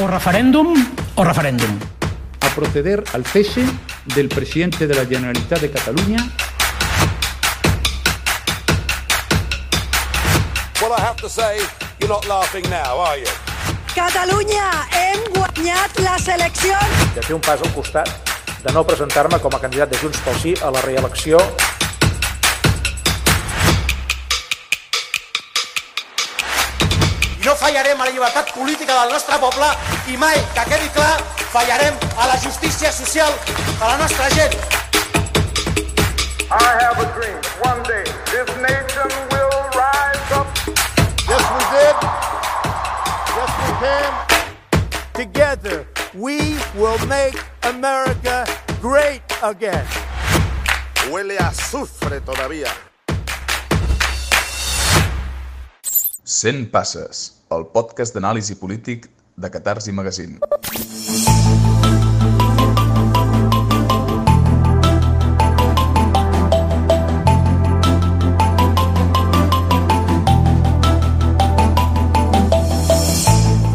O referèndum o referèndum. A proceder al cese del presidente de la Generalitat de Catalunya Well, I have to say, you're not laughing now, are you? Catalunya, hem guanyat les eleccions! de fer un pas al costat, de no presentar-me com a candidat de Junts pel Sí a la reelecció fallarem a la llibertat política del nostre poble i mai, que quedi clar, fallarem a la justícia social de la nostra gent. I have a dream. One day, this nation will rise up. Yes, we did. Yes, we can. Together, we will make America great again. Huele a azufre todavía. 100 passes, el podcast d'anàlisi polític de Catarsi Magazine.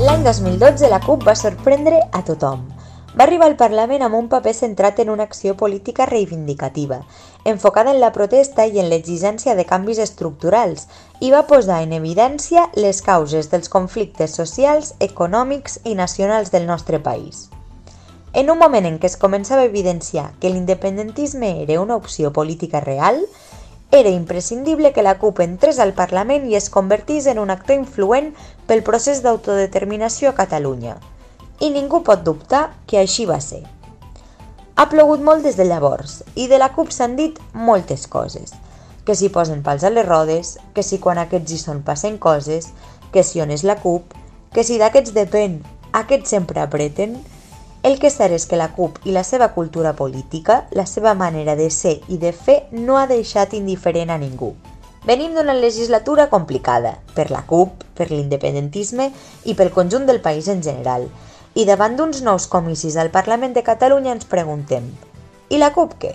L'any 2012 la CUP va sorprendre a tothom. Va arribar al Parlament amb un paper centrat en una acció política reivindicativa, enfocada en la protesta i en l'exigència de canvis estructurals, i va posar en evidència les causes dels conflictes socials, econòmics i nacionals del nostre país. En un moment en què es començava a evidenciar que l'independentisme era una opció política real, era imprescindible que la CUP entrés al Parlament i es convertís en un actor influent pel procés d'autodeterminació a Catalunya. I ningú pot dubtar que així va ser. Ha plogut molt des de llavors i de la CUP s'han dit moltes coses. Que s'hi posen pals a les rodes, que si quan aquests hi són passen coses, que si on és la CUP, que si d'aquests depèn, aquests sempre apreten, el que és cert és que la CUP i la seva cultura política, la seva manera de ser i de fer no ha deixat indiferent a ningú. Venim d'una legislatura complicada, per la CUP, per l'independentisme i pel conjunt del país en general, i davant d'uns nous comicis al Parlament de Catalunya ens preguntem i la CUP què?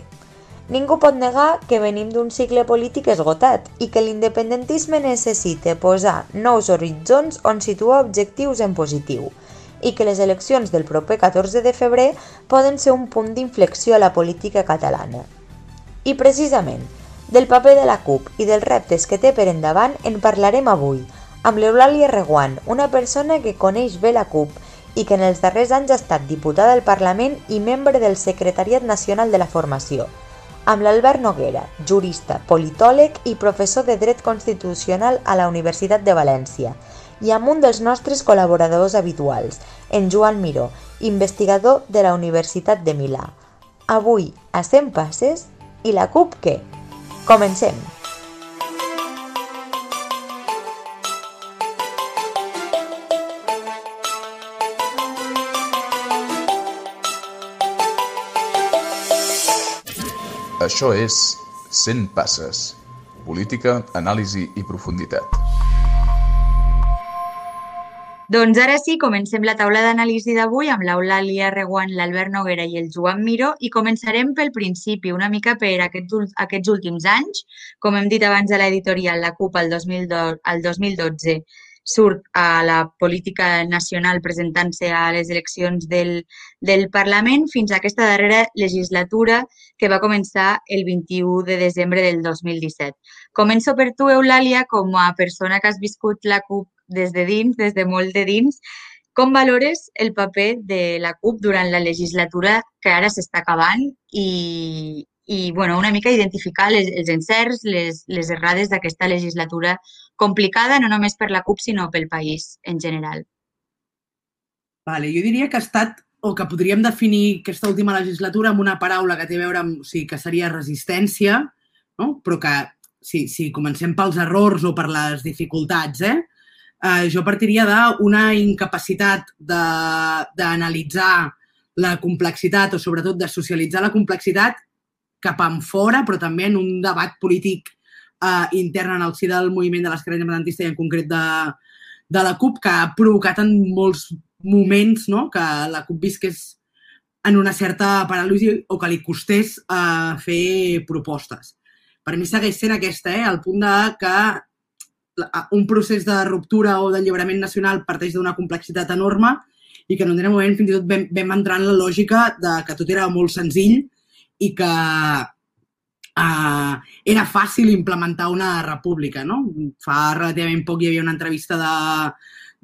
Ningú pot negar que venim d'un cicle polític esgotat i que l'independentisme necessita posar nous horitzons on situar objectius en positiu i que les eleccions del proper 14 de febrer poden ser un punt d'inflexió a la política catalana. I precisament, del paper de la CUP i dels reptes que té per endavant en parlarem avui, amb l'Eulàlia Reguant, una persona que coneix bé la CUP i que en els darrers anys ha estat diputada al Parlament i membre del Secretariat Nacional de la Formació, amb l'Albert Noguera, jurista, politòleg i professor de Dret Constitucional a la Universitat de València, i amb un dels nostres col·laboradors habituals, en Joan Miró, investigador de la Universitat de Milà. Avui, a 100 passes, i la CUP què? Comencem! Això és 100 passes. Política, anàlisi i profunditat. Doncs ara sí, comencem la taula d'anàlisi d'avui amb l'Eulàlia Reguant, l'Albert Noguera i el Joan Miró i començarem pel principi, una mica per aquests, aquests últims anys. Com hem dit abans a l'editorial, la CUP al 2012, al 2012 surt a la política nacional presentant-se a les eleccions del, del Parlament fins a aquesta darrera legislatura que va començar el 21 de desembre del 2017. Començo per tu, Eulàlia, com a persona que has viscut la CUP des de dins, des de molt de dins. Com valores el paper de la CUP durant la legislatura que ara s'està acabant i, i bueno, una mica identificar les, els encerts, les, les errades d'aquesta legislatura complicada, no només per la CUP, sinó pel país en general? Vale, jo diria que ha estat, o que podríem definir aquesta última legislatura amb una paraula que té a veure amb, o sigui, que seria resistència, no? però que si, si comencem pels errors o per les dificultats, eh? eh jo partiria d'una incapacitat d'analitzar la complexitat o sobretot de socialitzar la complexitat cap en fora, però també en un debat polític eh, intern en el si del moviment de l'esquerra independentista i en concret de, de la CUP, que ha provocat en molts moments no? que la CUP visqués en una certa paràlisi o que li costés eh, fer propostes. Per mi segueix sent aquesta, eh? el punt de que un procés de ruptura o d'alliberament nacional parteix d'una complexitat enorme i que en un moment fins i tot vam, vam entrar en la lògica de que tot era molt senzill i que uh, era fàcil implementar una república. No? Fa relativament poc hi havia una entrevista de,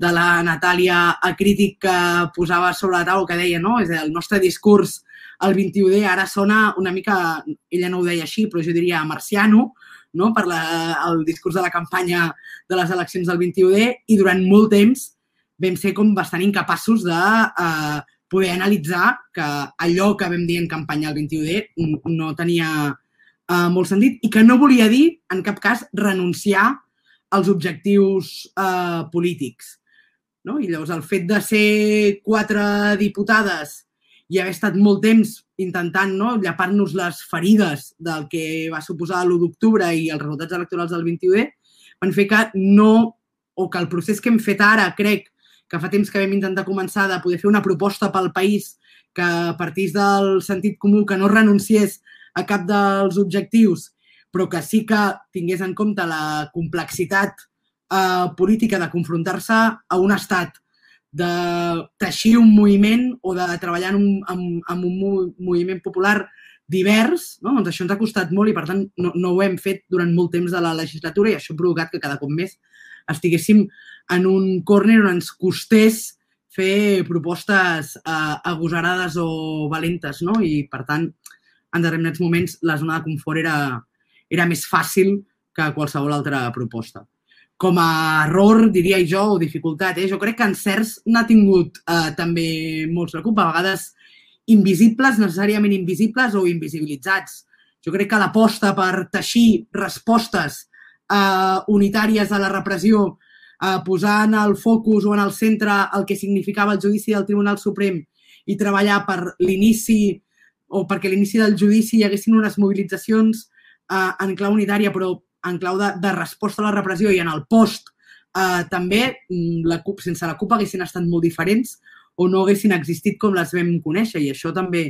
de la Natàlia a Crític que posava sobre la taula que deia no? és el nostre discurs el 21D ara sona una mica, ella no ho deia així, però jo diria marciano, no? per la, el discurs de la campanya de les eleccions del 21D i durant molt temps vam ser com bastant incapaços de eh, poder analitzar que allò que vam dir en campanya el 21D no tenia eh, molt sentit i que no volia dir, en cap cas, renunciar als objectius eh, polítics. No? I llavors el fet de ser quatre diputades i haver estat molt temps intentant no, llapar-nos les ferides del que va suposar l'1 d'octubre i els resultats electorals del 21 van fer que no, o que el procés que hem fet ara, crec, que fa temps que vam intentar començar de poder fer una proposta pel país que partís del sentit comú, que no renunciés a cap dels objectius, però que sí que tingués en compte la complexitat eh, política de confrontar-se a un estat de teixir un moviment o de treballar en un, en, en un moviment popular divers, no? doncs això ens ha costat molt i, per tant, no, no ho hem fet durant molt temps de la legislatura i això ha provocat que cada cop més estiguéssim en un córner on ens costés fer propostes eh, agosarades o valentes, no? I, per tant, en determinats moments la zona de confort era, era més fàcil que qualsevol altra proposta com a error, diria jo, o dificultat. Eh? Jo crec que encerts n'ha tingut eh, també molts la CUP, a vegades invisibles, necessàriament invisibles o invisibilitzats. Jo crec que l'aposta per teixir respostes eh, unitàries a la repressió, eh, posant el focus o en el centre el que significava el judici del Tribunal Suprem i treballar per l'inici o perquè l'inici del judici hi haguessin unes mobilitzacions eh, en clau unitària, però en clau de, de resposta a la repressió i en el post eh, també mm, la CUP, sense la CUP haguessin estat molt diferents o no haguessin existit com les vam conèixer i això també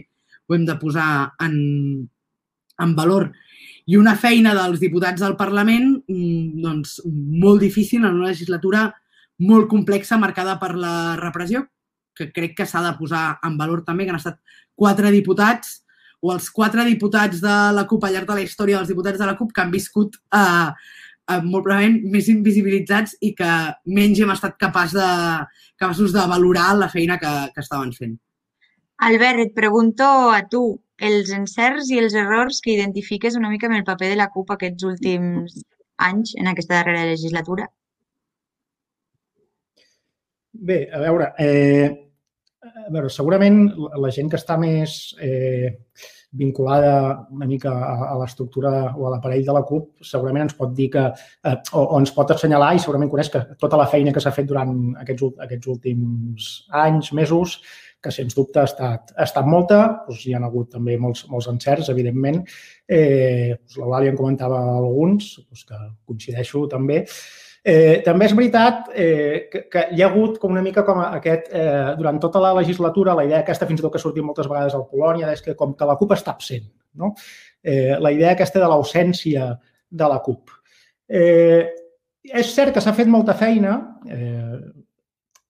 ho hem de posar en, en valor. I una feina dels diputats del Parlament mm, doncs, molt difícil en una legislatura molt complexa marcada per la repressió, que crec que s'ha de posar en valor també, que han estat quatre diputats o els quatre diputats de la CUP al llarg de la història dels diputats de la CUP que han viscut eh, eh, molt probablement més invisibilitzats i que menys hem estat capaç de, capaços de valorar la feina que, que estaven fent. Albert, et pregunto a tu, els encerts i els errors que identifiques una mica amb el paper de la CUP aquests últims anys en aquesta darrera legislatura? Bé, a veure, eh, a veure, segurament la gent que està més eh, vinculada una mica a, a l'estructura o a l'aparell de la CUP segurament ens pot dir que, eh, o, o ens pot assenyalar i segurament coneix que tota la feina que s'ha fet durant aquests, aquests últims anys, mesos, que sens dubte ha estat, ha estat molta, doncs hi ha hagut també molts, molts encerts, evidentment. Eh, doncs L'Eulàlia en comentava alguns, doncs que coincideixo també. Eh, també és veritat eh, que, que hi ha hagut com una mica com aquest, eh, durant tota la legislatura, la idea aquesta fins i tot que ha sortit moltes vegades al Polònia és que com que la CUP està absent. No? Eh, la idea aquesta de l'ausència de la CUP. Eh, és cert que s'ha fet molta feina, eh,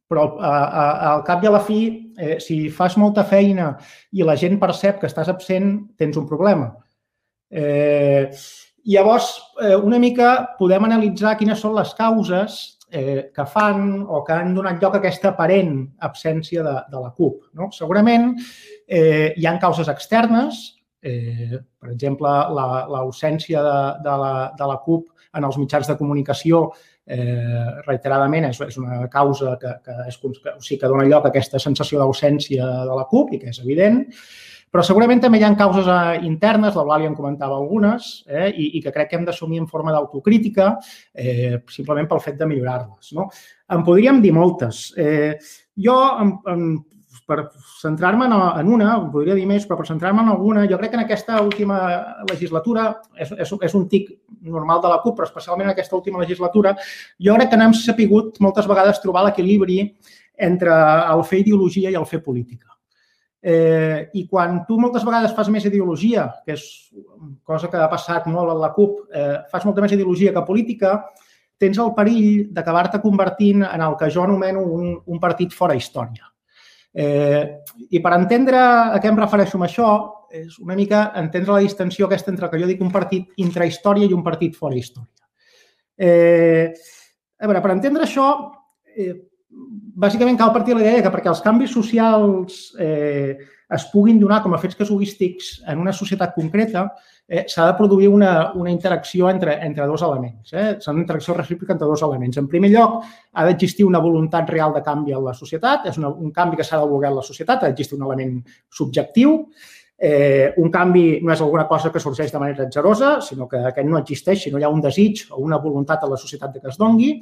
però a, a, al cap i a la fi, eh, si fas molta feina i la gent percep que estàs absent, tens un problema. Eh, Llavors, eh, una mica podem analitzar quines són les causes eh, que fan o que han donat lloc a aquesta aparent absència de, de la CUP. No? Segurament eh, hi han causes externes, eh, per exemple, l'ausència la, de, de, la, de la CUP en els mitjans de comunicació eh, reiteradament és, és una causa que, que, és, que, o sigui, que dona lloc a aquesta sensació d'ausència de la CUP i que és evident. Però segurament també hi ha causes eh, internes, l'Eulàlia en comentava algunes, eh, i, i que crec que hem d'assumir en forma d'autocrítica, eh, simplement pel fet de millorar-les. No? En podríem dir moltes. Eh, jo, en, en, per centrar-me en, en una, en podria dir més, però per centrar-me en alguna, jo crec que en aquesta última legislatura, és, és, és un tic normal de la CUP, però especialment en aquesta última legislatura, jo crec que n'hem sapigut moltes vegades trobar l'equilibri entre el fer ideologia i el fer política. Eh, I quan tu moltes vegades fas més ideologia, que és cosa que ha passat molt a la CUP, eh, fas molta més ideologia que política, tens el perill d'acabar-te convertint en el que jo anomeno un, un partit fora història. Eh, I per entendre a què em refereixo amb això, és una mica entendre la distinció aquesta entre el que jo dic un partit intrahistòria i un partit fora història. Eh, a veure, per entendre això, eh, bàsicament cal partir de la idea que perquè els canvis socials eh, es puguin donar com a fets casuístics en una societat concreta, eh, s'ha de produir una, una interacció entre, entre dos elements. Eh? S'ha una interacció recíproca entre dos elements. En primer lloc, ha d'existir una voluntat real de canvi en la societat. És una, un canvi que s'ha de voler en la societat. Ha d'existir un element subjectiu. Eh, un canvi no és alguna cosa que sorgeix de manera atzerosa, sinó que aquest no existeix si no hi ha un desig o una voluntat a la societat de que es dongui.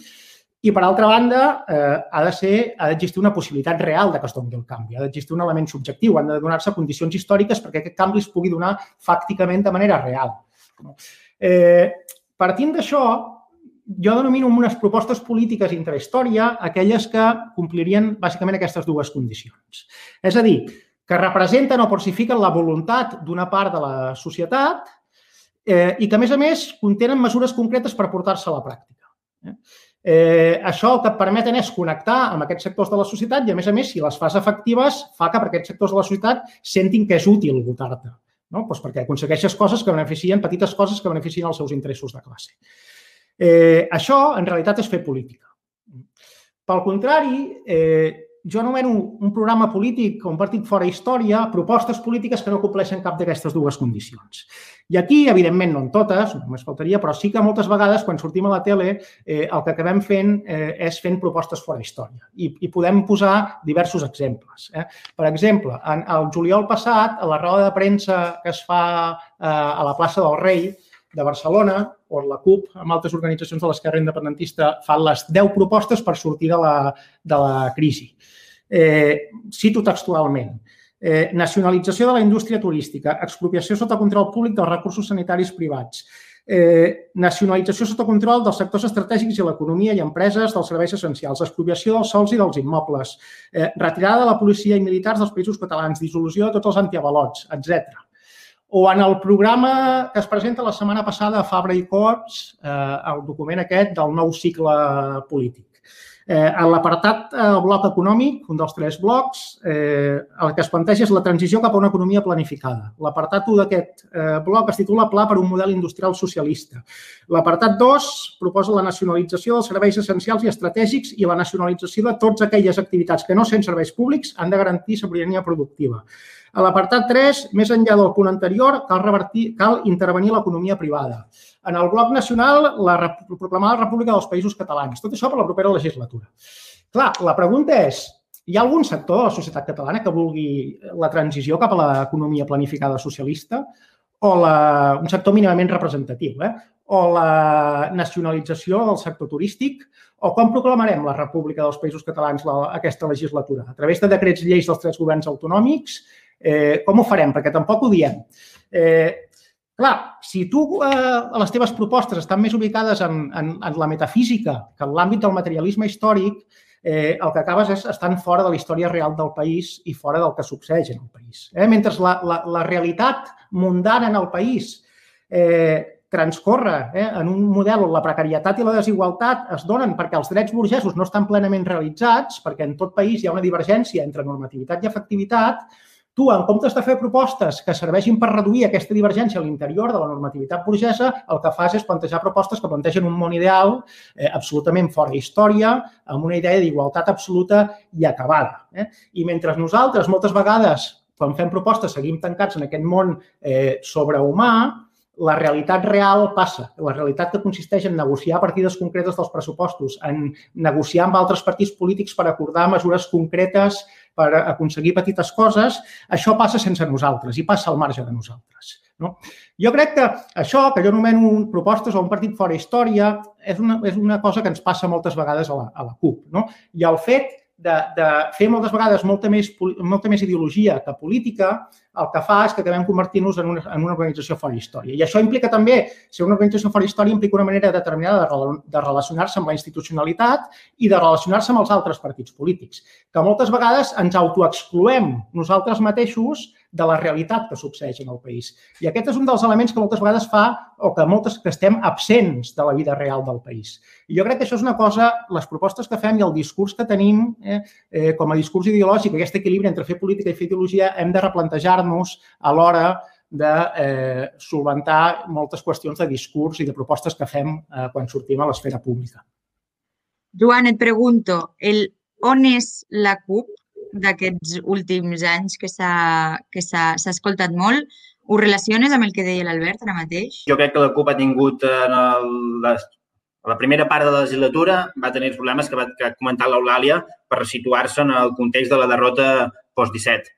I, per altra banda, eh, ha de ser, ha d'existir una possibilitat real de que es doni el canvi. Ha d'existir un element subjectiu. Han de donar-se condicions històriques perquè aquest canvi es pugui donar fàcticament de manera real. Eh, partint d'això, jo denomino unes propostes polítiques intrahistòria aquelles que complirien bàsicament aquestes dues condicions. És a dir, que representen o porcifiquen la voluntat d'una part de la societat eh, i que, a més a més, contenen mesures concretes per portar-se a la pràctica. Eh? Eh, això el que et permeten és connectar amb aquests sectors de la societat i, a més a més, si les fas efectives, fa que per aquests sectors de la societat sentin que és útil votar-te. No? Pues perquè aconsegueixes coses que beneficien, petites coses que beneficien els seus interessos de classe. Eh, això, en realitat, és fer política. Pel contrari, eh, jo anomeno un programa polític o un partit fora història propostes polítiques que no compleixen cap d'aquestes dues condicions. I aquí, evidentment, no en totes, només faltaria, però sí que moltes vegades, quan sortim a la tele, eh, el que acabem fent eh, és fent propostes fora història. I, i podem posar diversos exemples. Eh? Per exemple, en, el juliol passat, a la roda de premsa que es fa eh, a la plaça del Rei, de Barcelona, on la CUP, amb altres organitzacions de l'esquerra independentista, fan les 10 propostes per sortir de la, de la crisi. Eh, cito textualment. Eh, nacionalització de la indústria turística, expropiació sota control públic dels recursos sanitaris privats, eh, nacionalització sota control dels sectors estratègics i l'economia i empreses dels serveis essencials, expropiació dels sols i dels immobles, eh, retirada de la policia i militars dels països catalans, dissolució de tots els antiavalots, etc. O en el programa que es presenta la setmana passada a Fabra i Cots, eh, el document aquest del nou cicle polític. Eh, en l'apartat eh, bloc econòmic, un dels tres blocs, eh, el que es planteja és la transició cap a una economia planificada. L'apartat 1 d'aquest eh, bloc es titula Pla per un model industrial socialista. L'apartat 2 proposa la nacionalització dels serveis essencials i estratègics i la nacionalització de totes aquelles activitats que no sent serveis públics han de garantir sobirania productiva. A l'apartat 3, més enllà del punt anterior, cal, revertir, cal intervenir l'economia privada. En el bloc nacional, la, proclamar la República dels Països Catalans. Tot això per la propera legislatura. Clar, la pregunta és, hi ha algun sector de la societat catalana que vulgui la transició cap a l'economia planificada socialista o la, un sector mínimament representatiu, eh? o la nacionalització del sector turístic, o com proclamarem la República dels Països Catalans la, aquesta legislatura? A través de decrets lleis dels tres governs autonòmics, Eh, com ho farem? Perquè tampoc ho diem. Eh, clar, si tu eh, les teves propostes estan més ubicades en, en, en la metafísica que en l'àmbit del materialisme històric, eh, el que acabes és estant fora de la història real del país i fora del que succeeix en el país. Eh? Mentre la, la, la realitat mundana en el país eh, transcorre eh, en un model on la precarietat i la desigualtat es donen perquè els drets burgesos no estan plenament realitzats, perquè en tot país hi ha una divergència entre normativitat i efectivitat, Tu, en comptes de fer propostes que serveixin per reduir aquesta divergència a l'interior de la normativitat burgesa, el que fas és plantejar propostes que plantegen un món ideal eh, absolutament fora història, amb una idea d'igualtat absoluta i acabada. Eh? I mentre nosaltres, moltes vegades, quan fem propostes, seguim tancats en aquest món eh, sobrehumà, la realitat real passa. La realitat que consisteix en negociar partides concretes dels pressupostos, en negociar amb altres partits polítics per acordar mesures concretes per aconseguir petites coses, això passa sense nosaltres i passa al marge de nosaltres. No? Jo crec que això, que jo anomeno propostes o un partit fora història, és una, és una cosa que ens passa moltes vegades a la, a la CUP. No? I el fet de, de fer moltes vegades molta més, molta més ideologia que política, el que fa és que acabem convertint-nos en, una, en una organització fora història. I això implica també, ser una organització fora història implica una manera determinada de, de relacionar-se amb la institucionalitat i de relacionar-se amb els altres partits polítics, que moltes vegades ens autoexcloem nosaltres mateixos de la realitat que succeeix en el país. I aquest és un dels elements que moltes vegades fa o que moltes que estem absents de la vida real del país. I jo crec que això és una cosa, les propostes que fem i el discurs que tenim eh, eh, com a discurs ideològic, aquest equilibri entre fer política i fer ideologia, hem de replantejar-nos a l'hora de eh, solventar moltes qüestions de discurs i de propostes que fem eh, quan sortim a l'esfera pública. Joan, et pregunto, el, on és la CUP d'aquests últims anys que s'ha escoltat molt, ho relaciones amb el que deia l'Albert ara mateix? Jo crec que la CUP ha tingut en el, les, la primera part de la legislatura va tenir els problemes que va que ha comentat l'Eulàlia per situar-se en el context de la derrota post-17.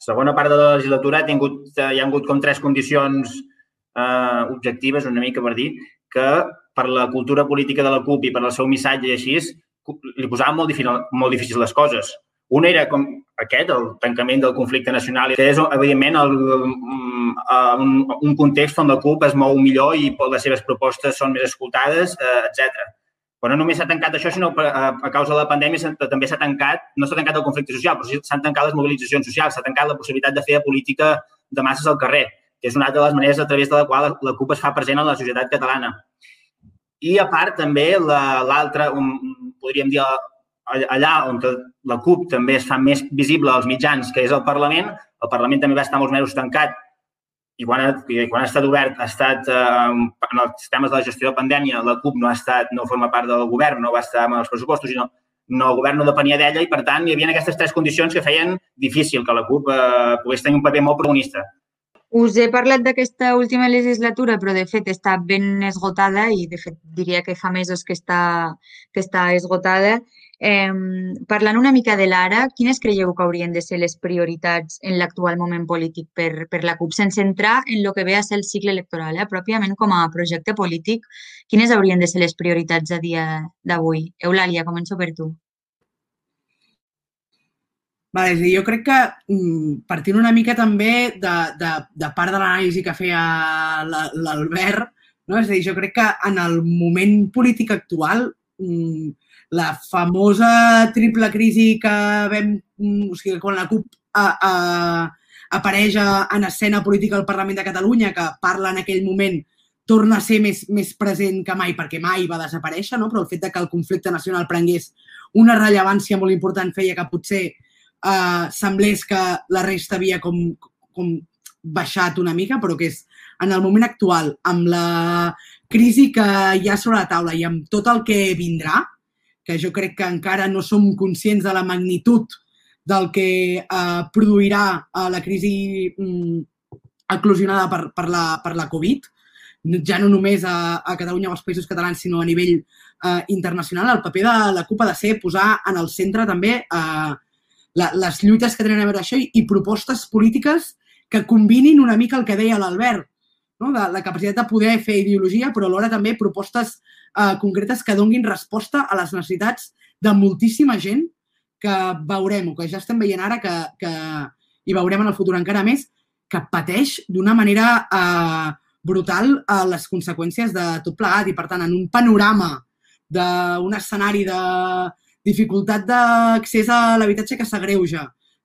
La segona part de la legislatura ha tingut, hi ha hagut com tres condicions eh, objectives, una mica per dir, que per la cultura política de la CUP i per el seu missatge i així, li posaven molt, difícil, molt difícils les coses. Un era com aquest, el tancament del conflicte nacional, que és, evidentment, el, un, un context on la CUP es mou millor i les seves propostes són més escoltades, eh, etc. Però no només s'ha tancat això, sinó a, a causa de la pandèmia també s'ha tancat, no s'ha tancat el conflicte social, però s'han tancat les mobilitzacions socials, s'ha tancat la possibilitat de fer política de masses al carrer, que és una altra de les maneres a través de la qual la, la CUP es fa present en la societat catalana. I, a part, també l'altre, la, podríem dir, allà on la CUP també es fa més visible als mitjans, que és el Parlament. El Parlament també va estar molts mesos tancat i quan ha, i quan ha estat obert ha estat eh, en els temes de la gestió de pandèmia, la CUP no ha estat, no forma part del govern, no va estar amb els pressupostos, sinó no, el govern no depenia d'ella i, per tant, hi havia aquestes tres condicions que feien difícil que la CUP eh, pogués tenir un paper molt protagonista. Us he parlat d'aquesta última legislatura, però de fet està ben esgotada i de fet diria que fa mesos que està, que està esgotada. Eh, parlant una mica de l'ara, quines creieu que haurien de ser les prioritats en l'actual moment polític per, per la CUP, sense entrar en el que ve a ser el cicle electoral, eh? pròpiament com a projecte polític, quines haurien de ser les prioritats a dia d'avui? Eulàlia, començo per tu. Vale, jo crec que mm, partint una mica també de, de, de part de l'anàlisi que feia l'Albert, no? és a dir, jo crec que en el moment polític actual mm, la famosa triple crisi que vam, mm, o sigui, quan la CUP a, a, apareix en escena política al Parlament de Catalunya, que parla en aquell moment torna a ser més, més present que mai, perquè mai va desaparèixer, no? però el fet de que el conflicte nacional prengués una rellevància molt important feia que potser eh, semblés que la resta havia com, com baixat una mica, però que és en el moment actual, amb la crisi que hi ha sobre la taula i amb tot el que vindrà, que jo crec que encara no som conscients de la magnitud del que eh, produirà eh, la crisi mm, eclosionada per, per, la, per la Covid, ja no només a, a Catalunya o als països catalans, sinó a nivell eh, internacional, el paper de la CUP ha de ser posar en el centre també eh, la, les lluites que tenen a veure això i, i propostes polítiques que combinin una mica el que deia l'Albert, no? de la capacitat de poder fer ideologia, però alhora també propostes eh, concretes que donguin resposta a les necessitats de moltíssima gent que veurem, o que ja estem veient ara, que, que i veurem en el futur encara més, que pateix d'una manera eh, brutal eh, les conseqüències de tot plegat. I, per tant, en un panorama d'un escenari de, dificultat d'accés a l'habitatge que s'agreuja,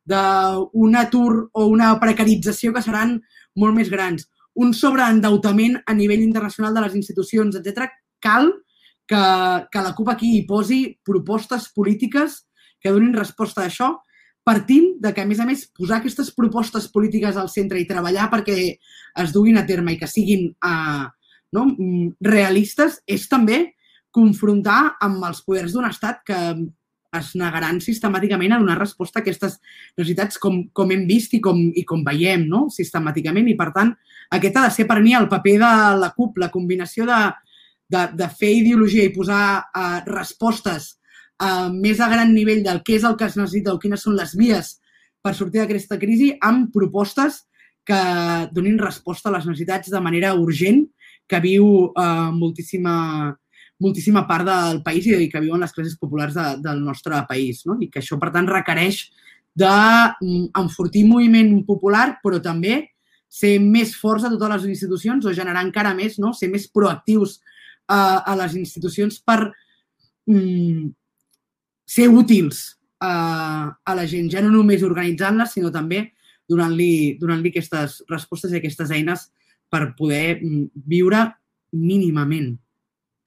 d'un atur o una precarització que seran molt més grans, un sobreendeutament a nivell internacional de les institucions, etc. Cal que, que la CUP aquí hi posi propostes polítiques que donin resposta a això, partint de que, a més a més, posar aquestes propostes polítiques al centre i treballar perquè es duguin a terme i que siguin uh, no, realistes és també confrontar amb els poders d'un estat que es negaran sistemàticament a donar resposta a aquestes necessitats com, com hem vist i com, i com veiem no? sistemàticament. I, per tant, aquest ha de ser per mi el paper de la CUP, la combinació de, de, de fer ideologia i posar uh, respostes uh, més a gran nivell del què és el que es necessita o quines són les vies per sortir d'aquesta crisi amb propostes que donin resposta a les necessitats de manera urgent que viu uh, moltíssima, moltíssima part del país i que viuen les classes populars de, del nostre país. No? I que això, per tant, requereix d'enfortir mm, moviment popular, però també ser més forts a totes les institucions o generar encara més, no? ser més proactius uh, a les institucions per mm, ser útils uh, a la gent, ja no només organitzant-les, sinó també donant-li donant aquestes respostes i aquestes eines per poder mm, viure mínimament.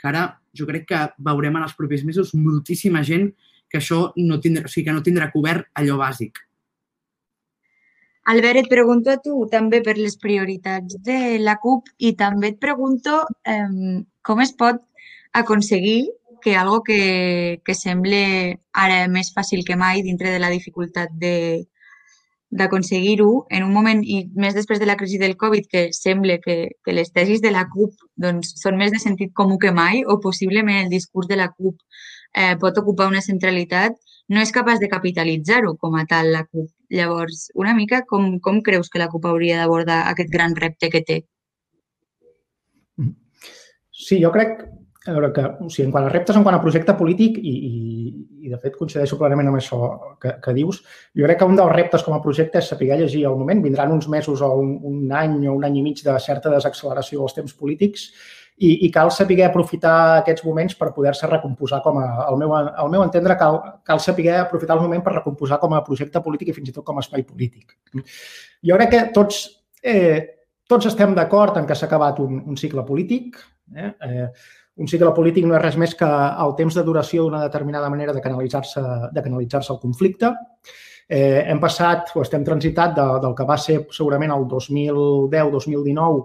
Que ara jo crec que veurem en els propers mesos moltíssima gent que això no tindrà, o sigui, que no tindrà cobert allò bàsic. Albert, et pregunto a tu també per les prioritats de la CUP i també et pregunto eh, com es pot aconseguir que algo que, que sembla ara més fàcil que mai dintre de la dificultat de d'aconseguir-ho en un moment, i més després de la crisi del Covid, que sembla que, que les tesis de la CUP doncs, són més de sentit comú que mai, o possiblement el discurs de la CUP eh, pot ocupar una centralitat, no és capaç de capitalitzar-ho com a tal la CUP. Llavors, una mica, com, com creus que la CUP hauria d'abordar aquest gran repte que té? Sí, jo crec a veure que, o sigui, en quant a reptes, en quant a projecte polític, i, i, i de fet coincideixo plenament amb això que, que dius, jo crec que un dels reptes com a projecte és saber llegir el moment. Vindran uns mesos o un, un any o un any i mig de certa desacceleració dels temps polítics i, i cal saber aprofitar aquests moments per poder-se recomposar com a, al meu, al meu entendre, cal, cal saber aprofitar el moment per recomposar com a projecte polític i fins i tot com a espai polític. Jo crec que tots, eh, tots estem d'acord en que s'ha acabat un, un cicle polític. Eh? Eh, un cicle polític no és res més que el temps de duració d'una determinada manera de canalitzar-se de canalitzar el conflicte. Eh, hem passat o estem transitat de, del que va ser segurament el 2010-2019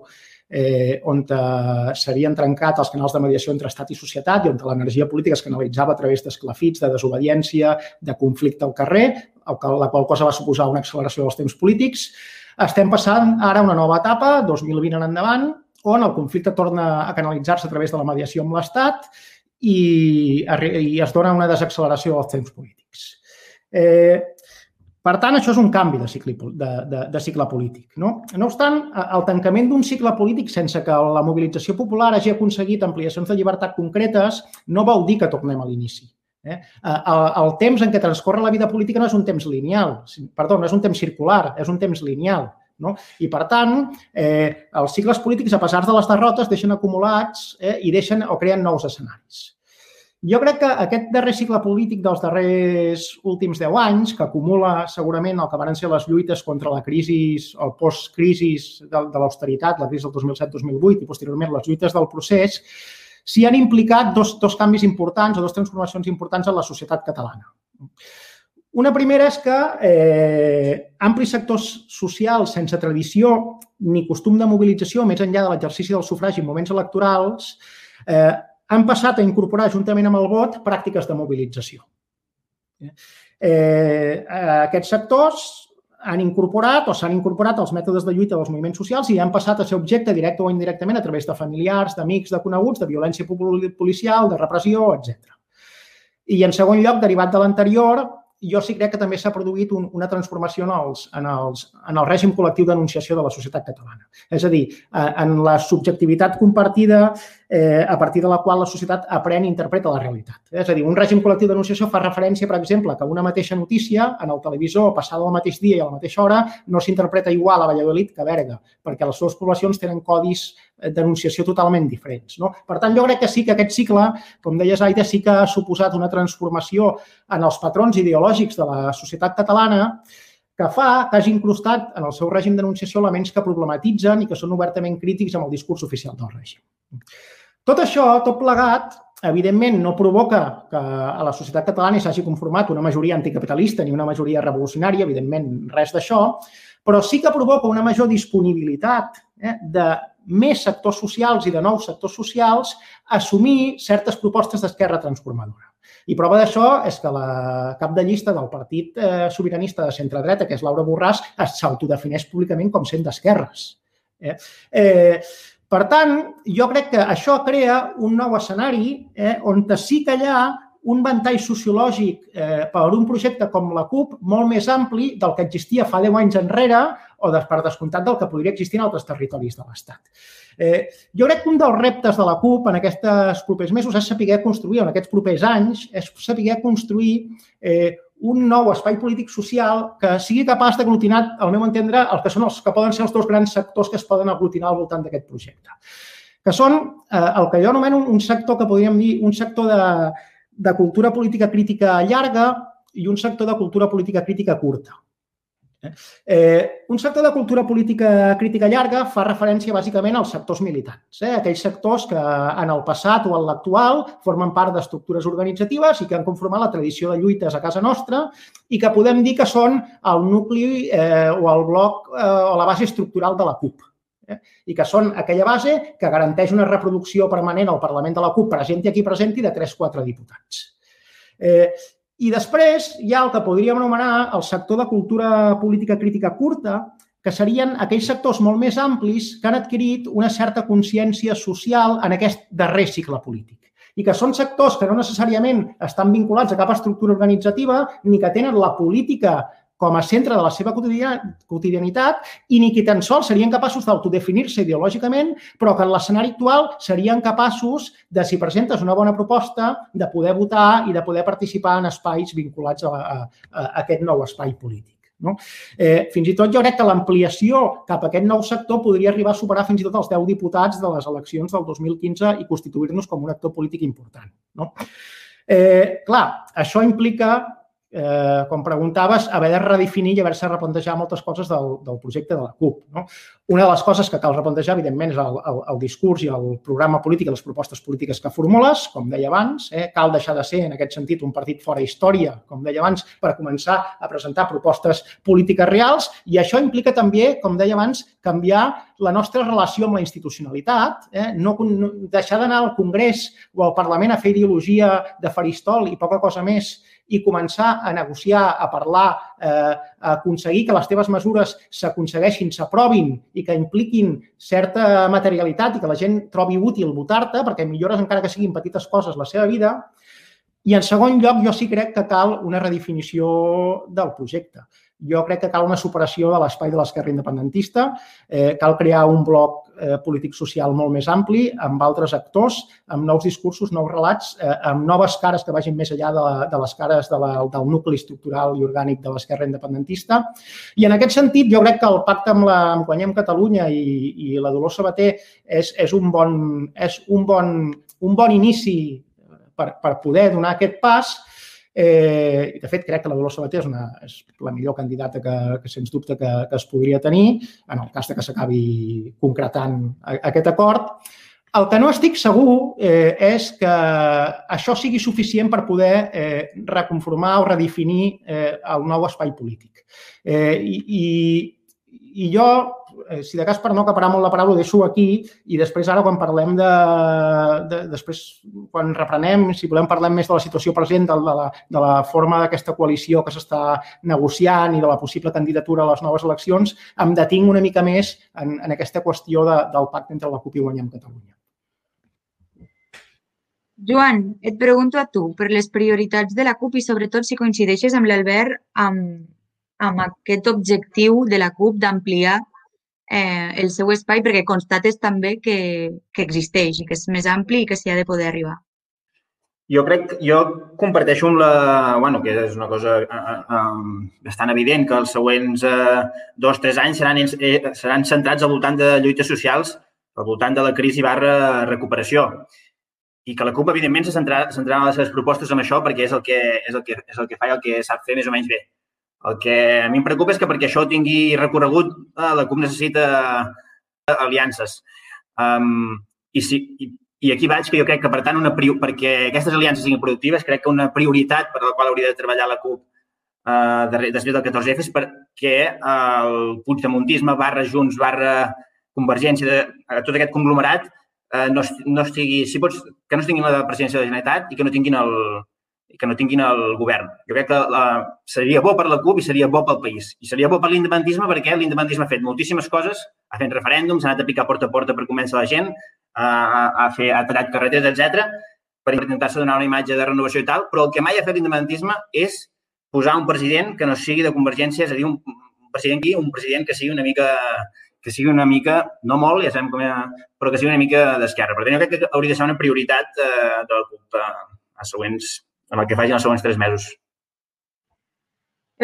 eh, on eh, s'havien trencat els canals de mediació entre estat i societat i on l'energia política es canalitzava a través d'esclafits, de desobediència, de conflicte al carrer, la qual cosa va suposar una acceleració dels temps polítics. Estem passant ara una nova etapa, 2020 en endavant, on el conflicte torna a canalitzar-se a través de la mediació amb l'Estat i, i es dona una desacceleració dels temps polítics. Eh, per tant, això és un canvi de cicle, de, de, de cicle polític. No? no obstant, el tancament d'un cicle polític sense que la mobilització popular hagi aconseguit ampliacions de llibertat concretes no vol dir que tornem a l'inici. Eh? El, el temps en què transcorre la vida política no és un temps lineal, perdó, no és un temps circular, és un temps lineal. No? I, per tant, eh, els cicles polítics, a pesar de les derrotes, deixen acumulats eh, i deixen o creen nous escenaris. Jo crec que aquest darrer cicle polític dels darrers últims 10 anys, que acumula segurament el que van ser les lluites contra la crisi, el post-crisi de, de l'austeritat, la crisi del 2007-2008 i posteriorment les lluites del procés, s'hi han implicat dos, dos canvis importants o dos transformacions importants en la societat catalana. Una primera és que eh, amplis sectors socials sense tradició ni costum de mobilització, més enllà de l'exercici del sufragi en moments electorals, eh, han passat a incorporar, juntament amb el vot, pràctiques de mobilització. Eh, aquests sectors han incorporat o s'han incorporat els mètodes de lluita dels moviments socials i han passat a ser objecte directe o indirectament a través de familiars, d'amics, de coneguts, de violència policial, de repressió, etc. I en segon lloc, derivat de l'anterior, jo sí crec que també s'ha produït un, una transformació en, els, en, els, en el règim col·lectiu d'enunciació de la societat catalana. És a dir, eh, en la subjectivitat compartida eh, a partir de la qual la societat aprèn i interpreta la realitat. És a dir, un règim col·lectiu d'enunciació fa referència, per exemple, que una mateixa notícia en el televisor passada al mateix dia i a la mateixa hora no s'interpreta igual a Valladolid que a Berga, perquè les dues poblacions tenen codis denunciació totalment diferents. No? Per tant, jo crec que sí que aquest cicle, com deia Zaida, sí que ha suposat una transformació en els patrons ideològics de la societat catalana que fa que hagi incrustat en el seu règim denunciació elements que problematitzen i que són obertament crítics amb el discurs oficial del règim. Tot això, tot plegat, evidentment no provoca que a la societat catalana s'hagi conformat una majoria anticapitalista ni una majoria revolucionària, evidentment res d'això, però sí que provoca una major disponibilitat eh, de més sectors socials i de nous sectors socials assumir certes propostes d'esquerra transformadora. I prova d'això és que la cap de llista del Partit eh, Sobiranista de centre-dreta, que és Laura Borràs, s'autodefineix públicament com sent d'esquerres. Eh? Eh, per tant, jo crec que això crea un nou escenari eh, on sí que ha un ventall sociològic eh, per un projecte com la CUP molt més ampli del que existia fa 10 anys enrere o de, per descomptat del que podria existir en altres territoris de l'Estat. Eh, jo crec que un dels reptes de la CUP en aquests propers mesos és saber construir, en aquests propers anys, és saber construir eh, un nou espai polític social que sigui capaç d'aglutinar, al meu entendre, el que són els que poden ser els dos grans sectors que es poden aglutinar al voltant d'aquest projecte. Que són eh, el que jo anomeno un sector que podríem dir un sector de, de cultura política crítica llarga i un sector de cultura política crítica curta. Eh, un sector de cultura política crítica llarga fa referència bàsicament als sectors militants, eh? aquells sectors que en el passat o en l'actual formen part d'estructures organitzatives i que han conformat la tradició de lluites a casa nostra i que podem dir que són el nucli eh, o el bloc eh, o la base estructural de la CUP. Eh? I que són aquella base que garanteix una reproducció permanent al Parlament de la CUP, presenti aquí presenti, de 3-4 diputats. Eh, i després hi ha el que podríem anomenar el sector de cultura política crítica curta, que serien aquells sectors molt més amplis que han adquirit una certa consciència social en aquest darrer cicle polític i que són sectors que no necessàriament estan vinculats a cap estructura organitzativa ni que tenen la política com a centre de la seva quotidianitat i ni que tan sols serien capaços d'autodefinir-se ideològicament, però que en l'escenari actual serien capaços de, si presentes una bona proposta, de poder votar i de poder participar en espais vinculats a, a, a aquest nou espai polític. No? Eh, fins i tot jo crec que l'ampliació cap a aquest nou sector podria arribar a superar fins i tot els 10 diputats de les eleccions del 2015 i constituir-nos com un actor polític important. No? Eh, clar, això implica eh, com preguntaves, haver de redefinir i haver-se replantejar moltes coses del, del projecte de la CUP. No? Una de les coses que cal replantejar, evidentment, és el, el, el discurs i el programa polític i les propostes polítiques que formules, com deia abans. Eh? Cal deixar de ser, en aquest sentit, un partit fora història, com deia abans, per començar a presentar propostes polítiques reals i això implica també, com deia abans, canviar la nostra relació amb la institucionalitat, eh? no, no deixar d'anar al Congrés o al Parlament a fer ideologia de faristol i poca cosa més i començar a negociar, a parlar, eh, aconseguir que les teves mesures s'aconsegueixin, s'aprovin i que impliquin certa materialitat i que la gent trobi útil votar-te perquè millores encara que siguin petites coses la seva vida. I en segon lloc, jo sí crec que cal una redefinició del projecte. Jo crec que cal una superació de l'espai de l'esquerra independentista, eh, cal crear un bloc eh, polític-social molt més ampli, amb altres actors, amb nous discursos, nous relats, eh, amb noves cares que vagin més enllà de, de les cares de la, del nucli estructural i orgànic de l'esquerra independentista. I en aquest sentit, jo crec que el pacte amb, la, amb Guanyem Catalunya i, i la Dolors Sabater és, és, un, bon, és un, bon, un bon inici per, per poder donar aquest pas, Eh, de fet, crec que la Dolors Sabater és, una, és la millor candidata que, que sens dubte, que, que es podria tenir en el cas de que s'acabi concretant aquest acord. El que no estic segur eh, és que això sigui suficient per poder eh, reconformar o redefinir eh, el nou espai polític. Eh, i, i, I jo eh, si de cas per no acaparar molt la paraula, ho deixo aquí i després ara quan parlem de, de després quan reprenem, si volem parlem més de la situació present, de, de, la, de la forma d'aquesta coalició que s'està negociant i de la possible candidatura a les noves eleccions, em detinc una mica més en, en aquesta qüestió de, del pacte entre la CUP i Guanyem Catalunya. Joan, et pregunto a tu per les prioritats de la CUP i sobretot si coincideixes amb l'Albert amb, amb aquest objectiu de la CUP d'ampliar eh, el seu espai perquè constates també que, que existeix i que és més ampli i que s'hi ha de poder arribar. Jo crec, jo comparteixo amb la, bueno, que és una cosa eh, eh, bastant evident, que els següents eh, dos, tres anys seran, eh, seran centrats al voltant de lluites socials, al voltant de la crisi barra recuperació. I que la CUP, evidentment, se centrarà, centrarà les seves propostes en això perquè és el que, és el que, és el que fa i el que sap fer més o menys bé. El que a mi em preocupa és que perquè això tingui recorregut, eh, la CUP necessita eh, aliances. Um, i, si, i, I aquí vaig, que jo crec que, per tant, una, perquè aquestes aliances siguin productives, crec que una prioritat per la qual hauria de treballar la CUP eh, després del 14F és perquè el puigdemontisme barra Junts barra Convergència, de, tot aquest conglomerat, eh, no, no estigui, si pots, que no tinguin la presidència de la Generalitat i que no tinguin el, i que no tinguin el govern. Jo crec que la, seria bo per la CUP i seria bo pel país. I seria bo per l'independentisme perquè l'independentisme ha fet moltíssimes coses, ha fet referèndums, ha anat a picar porta a porta per convèncer la gent, ha, ha, fet, ha tallat carreteres, etc per intentar-se donar una imatge de renovació i tal, però el que mai ha fet l'independentisme és posar un president que no sigui de Convergència, és a dir, un, president aquí, un president que sigui una mica que sigui una mica, no molt, ja sabem com era, però que sigui una mica d'esquerra. Per tant, jo crec que hauria de ser una prioritat eh, de la CUP eh, a següents amb el que facin els següents tres mesos.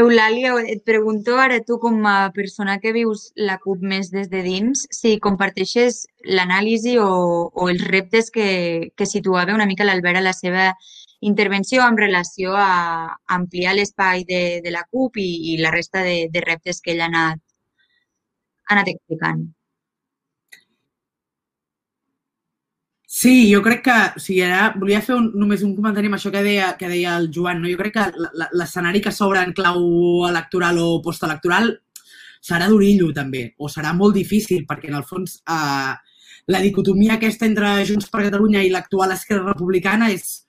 Eulàlia, et pregunto ara tu com a persona que vius la CUP més des de dins, si comparteixes l'anàlisi o, o els reptes que, que situava una mica l'Albert a la seva intervenció en relació a ampliar l'espai de, de la CUP i, i la resta de, de reptes que ell ha anat, ha anat explicant. Sí, jo crec que, o sigui, ara volia fer un, només un comentari amb això que deia, que deia el Joan. No? Jo crec que l'escenari que s'obre en clau electoral o postelectoral serà d'orillo, també, o serà molt difícil, perquè, en el fons, eh, la dicotomia aquesta entre Junts per Catalunya i l'actual Esquerra Republicana és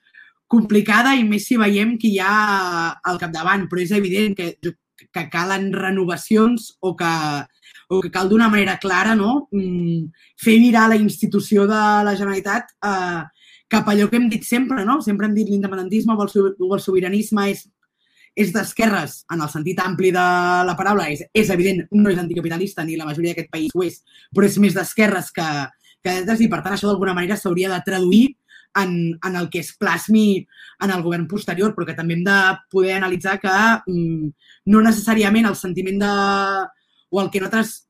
complicada i més si veiem qui hi ha al capdavant, però és evident que, que calen renovacions o que o que cal d'una manera clara no? Mm, fer virar la institució de la Generalitat eh, cap allò que hem dit sempre, no? Sempre hem dit l'independentisme o el sobiranisme és, és d'esquerres, en el sentit ampli de la paraula. És, és evident, no és anticapitalista, ni la majoria d'aquest país ho és, però és més d'esquerres que, que de i per tant això d'alguna manera s'hauria de traduir en, en el que es plasmi en el govern posterior, però que també hem de poder analitzar que mm, no necessàriament el sentiment de, o el que nosaltres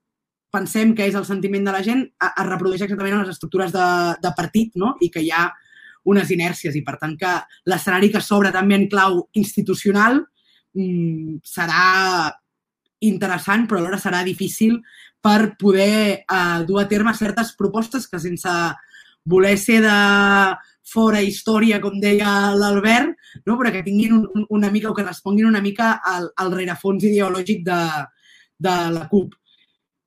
pensem que és el sentiment de la gent es reprodueix exactament en les estructures de, de partit no? i que hi ha unes inèrcies i, per tant, que l'escenari que s'obre també en clau institucional mmm, serà interessant, però alhora serà difícil per poder eh, dur a terme certes propostes que sense voler ser de fora història, com deia l'Albert, no? però que tinguin un, una mica o que responguin una mica al, al rerefons ideològic de, de la CUP.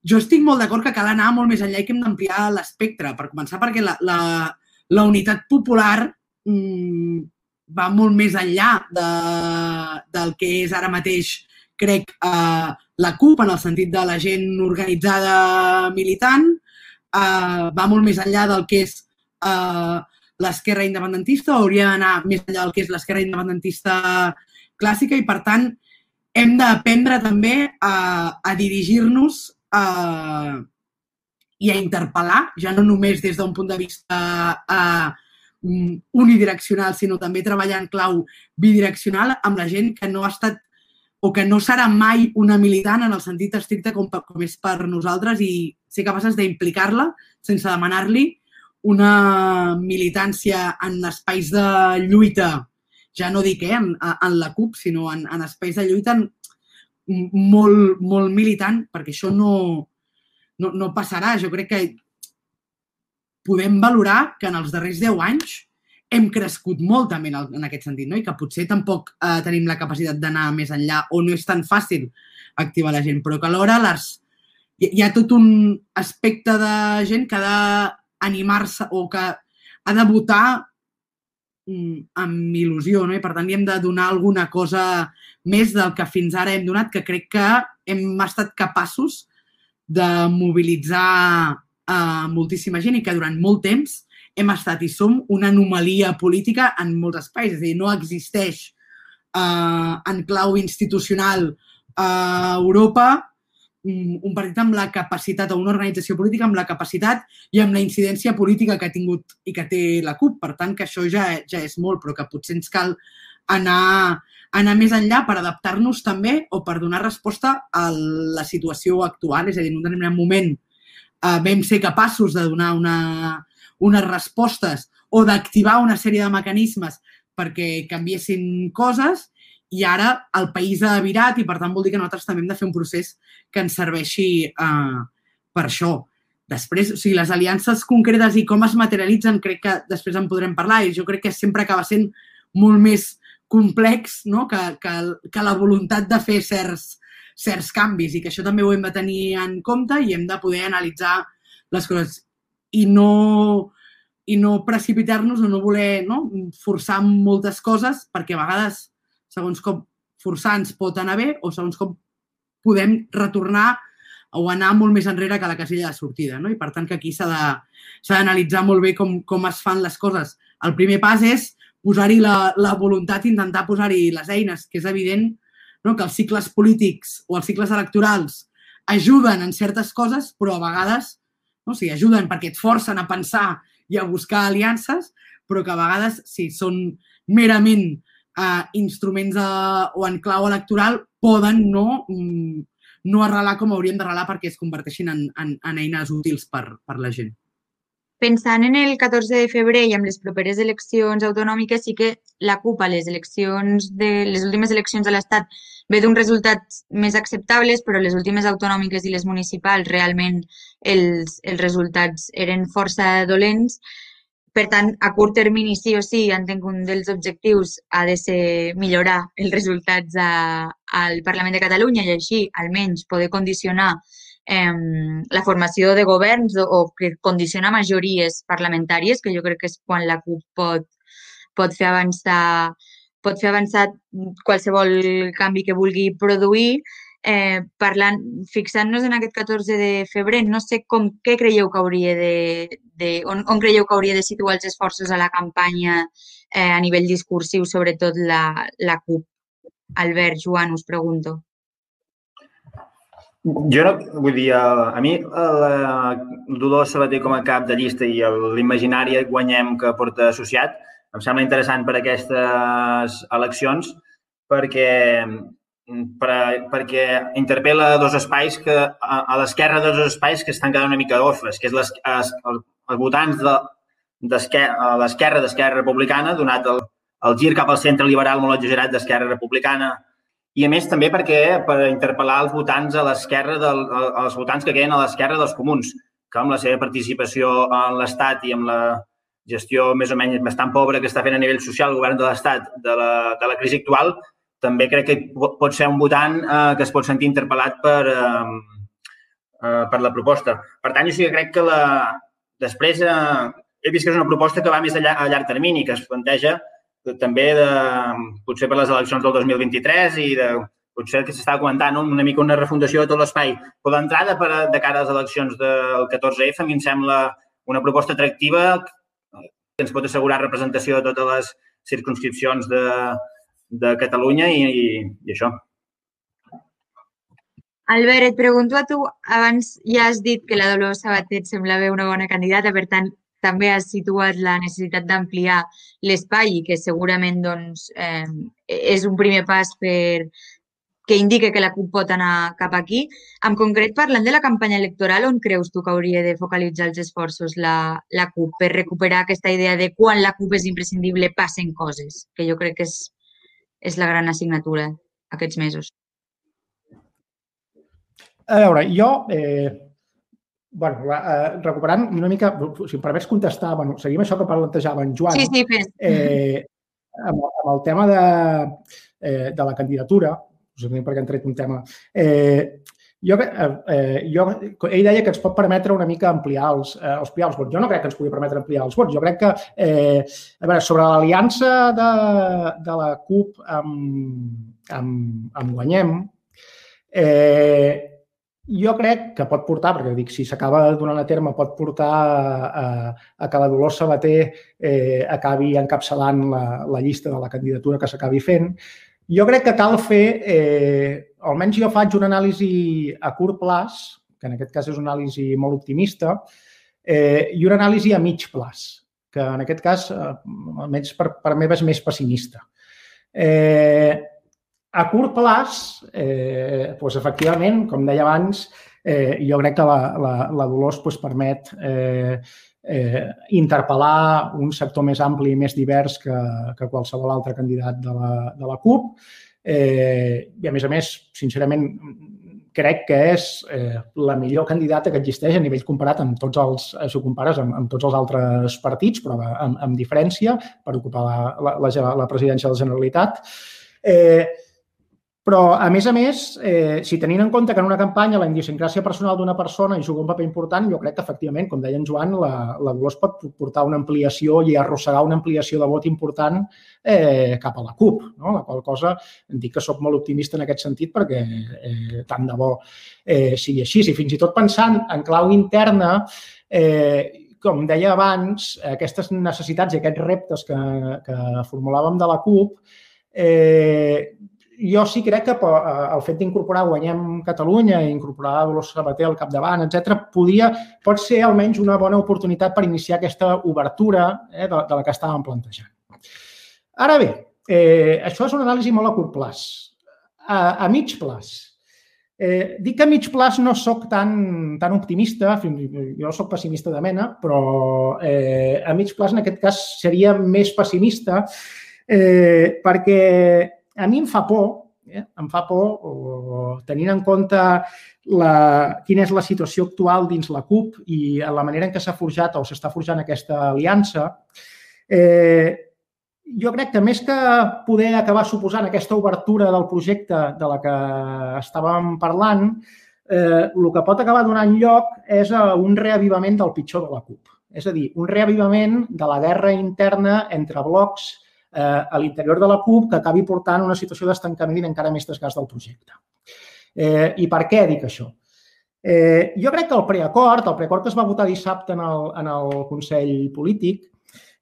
Jo estic molt d'acord que cal anar molt més enllà i que hem d'ampliar l'espectre. Per començar, perquè la, la, la unitat popular mmm, va molt més enllà de, del que és ara mateix, crec, eh, la CUP, en el sentit de la gent organitzada militant, eh, va molt més enllà del que és eh, l'esquerra independentista, hauria d'anar més enllà del que és l'esquerra independentista clàssica i, per tant, hem d'aprendre també a, a dirigir-nos i a interpel·lar, ja no només des d'un punt de vista uh, unidireccional, sinó també treballar en clau bidireccional amb la gent que no ha estat o que no serà mai una militant en el sentit estricte com, com és per nosaltres i ser capaces d'implicar-la sense demanar-li una militància en espais de lluita ja no dic eh, en, en la CUP, sinó en, en espais de lluita molt, molt militant, perquè això no, no, no passarà. Jo crec que podem valorar que en els darrers 10 anys hem crescut molt també en, aquest sentit, no? i que potser tampoc eh, tenim la capacitat d'anar més enllà o no és tan fàcil activar la gent, però que alhora les, hi, hi ha tot un aspecte de gent que ha d'animar-se o que ha de votar amb il·lusió, no? I per tant hi hem de donar alguna cosa més del que fins ara hem donat, que crec que hem estat capaços de mobilitzar uh, moltíssima gent i que durant molt temps hem estat i som una anomalia política en molts espais. És a dir, no existeix uh, en clau institucional a Europa Mm, un partit amb la capacitat, o una organització política amb la capacitat i amb la incidència política que ha tingut i que té la CUP. Per tant, que això ja, ja és molt, però que potser ens cal anar, anar més enllà per adaptar-nos també o per donar resposta a la situació actual. És a dir, en un determinat moment eh, vam ser capaços de donar una, unes respostes o d'activar una sèrie de mecanismes perquè canviessin coses i ara el país ha virat i, per tant, vol dir que nosaltres també hem de fer un procés que ens serveixi uh, per això. Després, o sigui, les aliances concretes i com es materialitzen, crec que després en podrem parlar i jo crec que sempre acaba sent molt més complex no? que, que, que la voluntat de fer certs, certs canvis i que això també ho hem de tenir en compte i hem de poder analitzar les coses i no, i no precipitar-nos o no voler no? forçar moltes coses perquè a vegades segons com forçar ens pot anar bé o segons com podem retornar o anar molt més enrere que la casella de sortida. No? I per tant que aquí s'ha d'analitzar molt bé com, com es fan les coses. El primer pas és posar-hi la, la voluntat, intentar posar-hi les eines, que és evident no? que els cicles polítics o els cicles electorals ajuden en certes coses, però a vegades no? o sigui, ajuden perquè et forcen a pensar i a buscar aliances, però que a vegades, si són merament eh, instruments eh, o en clau electoral poden no, mm, no arrelar com haurien d'arrelar perquè es converteixin en, en, en eines útils per, per la gent. Pensant en el 14 de febrer i amb les properes eleccions autonòmiques, sí que la CUP a les eleccions de les últimes eleccions de l'Estat ve d'uns resultats més acceptables, però les últimes autonòmiques i les municipals realment els, els resultats eren força dolents. Per tant, a curt termini, sí o sí, entenc que un dels objectius ha de ser millorar els resultats a, al Parlament de Catalunya i així, almenys, poder condicionar la formació de governs o, que condiciona majories parlamentàries, que jo crec que és quan la CUP pot, pot fer avançar pot fer avançar qualsevol canvi que vulgui produir. Eh, parlant, fixant-nos en aquest 14 de febrer, no sé com, què creieu que hauria de, de on, on creieu que hauria de situar els esforços a la campanya eh, a nivell discursiu, sobretot la, la CUP. Albert, Joan, us pregunto. Jo no, vull dir, a, a mi la Dolors Sabater com a cap de llista i l'imaginari guanyem que porta associat em sembla interessant per aquestes eleccions perquè, per, perquè interpel·la dos espais que a, a l'esquerra dos espais que estan quedant una mica orfes, que és les, els, els votants de, l'esquerra d'Esquerra Republicana, donat el, el gir cap al centre liberal molt exagerat d'Esquerra Republicana, i a més també perquè per interpel·lar els votants a l'esquerra del, els votants que queden a l'esquerra dels comuns, que amb la seva participació en l'Estat i amb la gestió més o menys bastant pobra que està fent a nivell social el govern de l'Estat de, la, de la crisi actual, també crec que pot ser un votant eh, que es pot sentir interpel·lat per, eh, eh, per la proposta. Per tant, jo sí que crec que la... després eh, he vist que és una proposta que va més a llarg, a llarg termini, que es planteja també de, potser per les eleccions del 2023 i de, potser que s'estava comentant una mica una refundació de tot l'espai. Però d'entrada, per, de cara a les eleccions del 14F, a mi em sembla una proposta atractiva que ens pot assegurar representació de totes les circunscripcions de, de Catalunya i, i, i això. Albert, et pregunto a tu, abans ja has dit que la Dolors Sabatet semblava una bona candidata, per tant, també has situat la necessitat d'ampliar l'espai i que segurament doncs, eh, és un primer pas per que indique que la CUP pot anar cap aquí. En concret, parlant de la campanya electoral, on creus tu que hauria de focalitzar els esforços la, la CUP per recuperar aquesta idea de quan la CUP és imprescindible passen coses, que jo crec que és, és la gran assignatura aquests mesos. A veure, jo eh, bueno, eh, recuperant una mica, si em permets contestar, bueno, seguim això que plantejava en Joan. Sí, sí, fes. Eh, amb, amb el tema de, eh, de la candidatura, perquè han tret un tema, eh, jo, eh, jo, ell deia que ens pot permetre una mica ampliar els, eh, els, ampliar els vots. Jo no crec que ens pugui permetre ampliar els vots. Jo crec que, eh, a veure, sobre l'aliança de, de la CUP amb, amb, amb Guanyem, eh, jo crec que pot portar, perquè dic, si s'acaba donant a terme, pot portar a, a que la Dolors Sabater eh, acabi encapçalant la, la llista de la candidatura que s'acabi fent. Jo crec que cal fer, eh, almenys jo faig una anàlisi a curt plaç, que en aquest cas és una anàlisi molt optimista, eh, i una anàlisi a mig plaç, que en aquest cas, eh, almenys per, per mi, és més pessimista. Eh, a curt plaç, eh, doncs efectivament, com deia abans, eh, jo crec que la, la, la Dolors doncs, permet eh, eh, interpel·lar un sector més ampli i més divers que, que qualsevol altre candidat de la, de la CUP. Eh, I, a més a més, sincerament, crec que és eh, la millor candidata que existeix a nivell comparat amb tots els, eh, si ho compares amb, amb tots els altres partits, però amb, amb diferència, per ocupar la, la, la, la presidència de la Generalitat. Eh, però, a més a més, eh, si tenint en compte que en una campanya la idiosincràsia personal d'una persona hi juga un paper important, jo crec que, efectivament, com deia en Joan, la, la Dolors pot portar una ampliació i arrossegar una ampliació de vot important eh, cap a la CUP, no? la qual cosa dic que sóc molt optimista en aquest sentit perquè eh, tant de bo eh, sigui així. I fins i tot pensant en clau interna, eh, com deia abans, aquestes necessitats i aquests reptes que, que formulàvem de la CUP, eh, jo sí crec que eh, el fet d'incorporar Guanyem Catalunya i incorporar Dolors Sabater al capdavant, etc, podria, pot ser almenys una bona oportunitat per iniciar aquesta obertura eh, de, de la que estàvem plantejant. Ara bé, eh, això és una anàlisi molt a curt plaç. A, a mig plaç, Eh, dic que a mig plaç no sóc tan, tan optimista, jo sóc pessimista de mena, però eh, a mig plaç en aquest cas seria més pessimista eh, perquè a mi em fa por, eh, em fa por, o, tenint en compte la, quina és la situació actual dins la CUP i la manera en què s'ha forjat o s'està forjant aquesta aliança, eh, jo crec que més que poder acabar suposant aquesta obertura del projecte de la que estàvem parlant, eh, el que pot acabar donant lloc és a un reavivament del pitjor de la CUP. És a dir, un reavivament de la guerra interna entre blocs eh, a l'interior de la CUP que acabi portant una situació d'estancament i encara més desgast del projecte. Eh, I per què dic això? Eh, jo crec que el preacord, el preacord que es va votar dissabte en el, en el Consell Polític,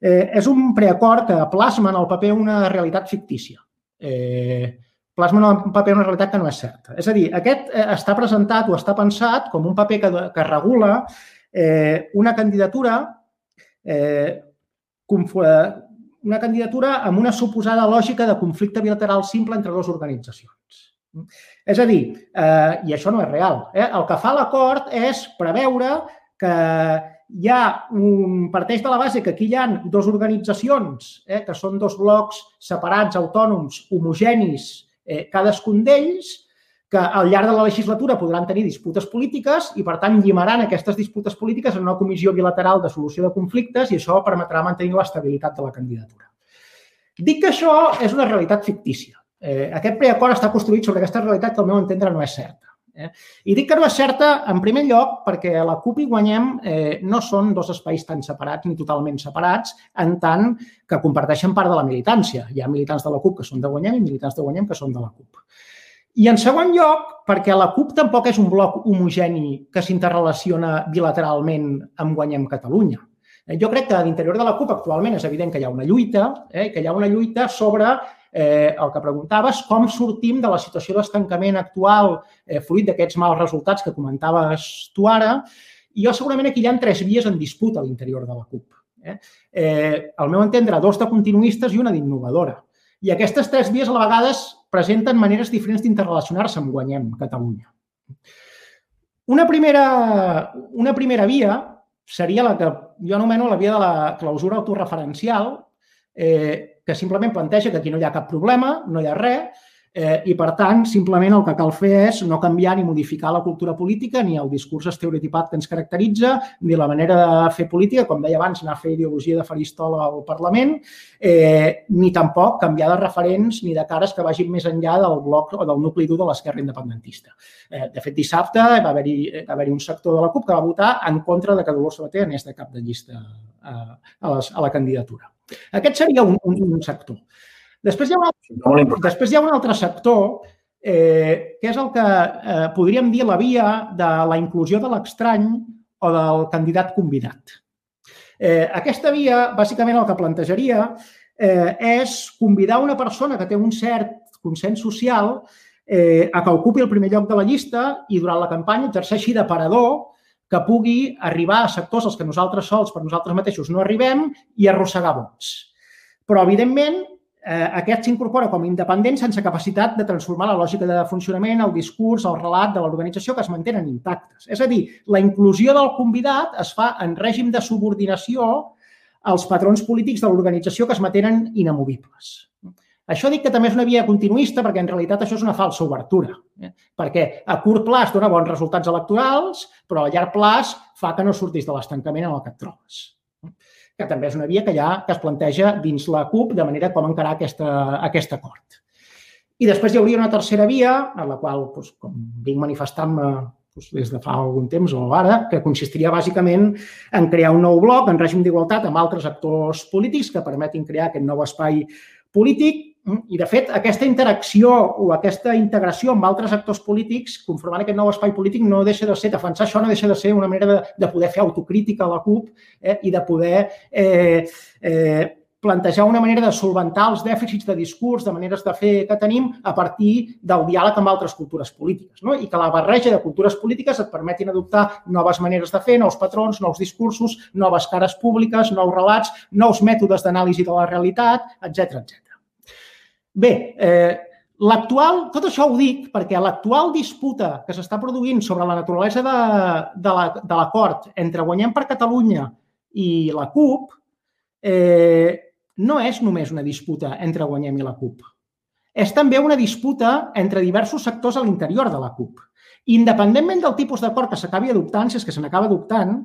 eh, és un preacord que plasma en el paper una realitat fictícia. Eh, plasma en el paper una realitat que no és certa. És a dir, aquest eh, està presentat o està pensat com un paper que, que regula eh, una candidatura eh, una candidatura amb una suposada lògica de conflicte bilateral simple entre dues organitzacions. És a dir, eh, i això no és real, eh? el que fa l'acord és preveure que hi ha un, parteix de la base que aquí hi ha dues organitzacions, eh, que són dos blocs separats, autònoms, homogenis, eh, cadascun d'ells, que al llarg de la legislatura podran tenir disputes polítiques i, per tant, llimaran aquestes disputes polítiques en una comissió bilateral de solució de conflictes i això permetrà mantenir l'estabilitat de la candidatura. Dic que això és una realitat fictícia. Eh, aquest preacord està construït sobre aquesta realitat que, al meu entendre, no és certa. Eh? I dic que no és certa, en primer lloc, perquè la CUP i Guanyem eh, no són dos espais tan separats ni totalment separats, en tant que comparteixen part de la militància. Hi ha militants de la CUP que són de Guanyem i militants de Guanyem que són de la CUP. I en segon lloc, perquè la CUP tampoc és un bloc homogeni que s'interrelaciona bilateralment amb Guanyem Catalunya. Eh, jo crec que a l'interior de la CUP actualment és evident que hi ha una lluita, eh, que hi ha una lluita sobre eh, el que preguntaves, com sortim de la situació d'estancament actual eh, fruit d'aquests mals resultats que comentaves tu ara. I jo segurament aquí hi ha tres vies en disputa a l'interior de la CUP. Eh? Eh, al meu entendre, dos de continuistes i una d'innovadora. I aquestes tres vies a vegades presenten maneres diferents d'interrelacionar-se amb Guanyem Catalunya. Una primera, una primera via seria la que jo anomeno la via de la clausura autorreferencial, eh, que simplement planteja que aquí no hi ha cap problema, no hi ha res, eh, i per tant, simplement el que cal fer és no canviar ni modificar la cultura política, ni el discurs estereotipat que ens caracteritza, ni la manera de fer política, com deia abans, anar a fer ideologia de faristol al Parlament, eh, ni tampoc canviar de referents ni de cares que vagin més enllà del bloc o del nucli dur de l'esquerra independentista. Eh, de fet, dissabte va haver-hi haver un sector de la CUP que va votar en contra de que Dolors Sabater anés de cap de llista a, a, les, a la candidatura. Aquest seria un, un, un sector. Després hi ha un, després hi ha un altre sector eh, que és el que eh, podríem dir la via de la inclusió de l'estrany o del candidat convidat. Eh, aquesta via, bàsicament, el que plantejaria eh, és convidar una persona que té un cert consens social eh, a que ocupi el primer lloc de la llista i durant la campanya exerceixi d'aparador que pugui arribar a sectors als que nosaltres sols per nosaltres mateixos no arribem i arrossegar vots. Però, evidentment, eh, aquest s'incorpora com a independent sense capacitat de transformar la lògica de funcionament, el discurs, el relat de l'organització que es mantenen intactes. És a dir, la inclusió del convidat es fa en règim de subordinació als patrons polítics de l'organització que es mantenen inamovibles. Això dic que també és una via continuista perquè en realitat això és una falsa obertura. Eh? Perquè a curt plaç dona bons resultats electorals, però a llarg plaç fa que no surtis de l'estancament en el que et trobes. Que també és una via que ja que es planteja dins la CUP de manera com encarar aquesta, aquest acord. I després hi hauria una tercera via, en la qual, doncs, com vinc manifestant-me doncs, des de fa algun temps o ara, que consistiria bàsicament en crear un nou bloc en règim d'igualtat amb altres actors polítics que permetin crear aquest nou espai polític I, de fet, aquesta interacció o aquesta integració amb altres actors polítics, conformant aquest nou espai polític, no deixa de ser, defensar això no deixa de ser una manera de, de poder fer autocrítica a la CUP eh, i de poder eh, eh, plantejar una manera de solventar els dèficits de discurs, de maneres de fer que tenim a partir del diàleg amb altres cultures polítiques. No? I que la barreja de cultures polítiques et permetin adoptar noves maneres de fer, nous patrons, nous discursos, noves cares públiques, nous relats, nous mètodes d'anàlisi de la realitat, etc etc. Bé, eh, L'actual, tot això ho dic perquè l'actual disputa que s'està produint sobre la naturalesa de, de l'acord la, entre Guanyem per Catalunya i la CUP eh, no és només una disputa entre Guanyem i la CUP. És també una disputa entre diversos sectors a l'interior de la CUP. Independentment del tipus d'acord que s'acabi adoptant, si és que se n'acaba adoptant,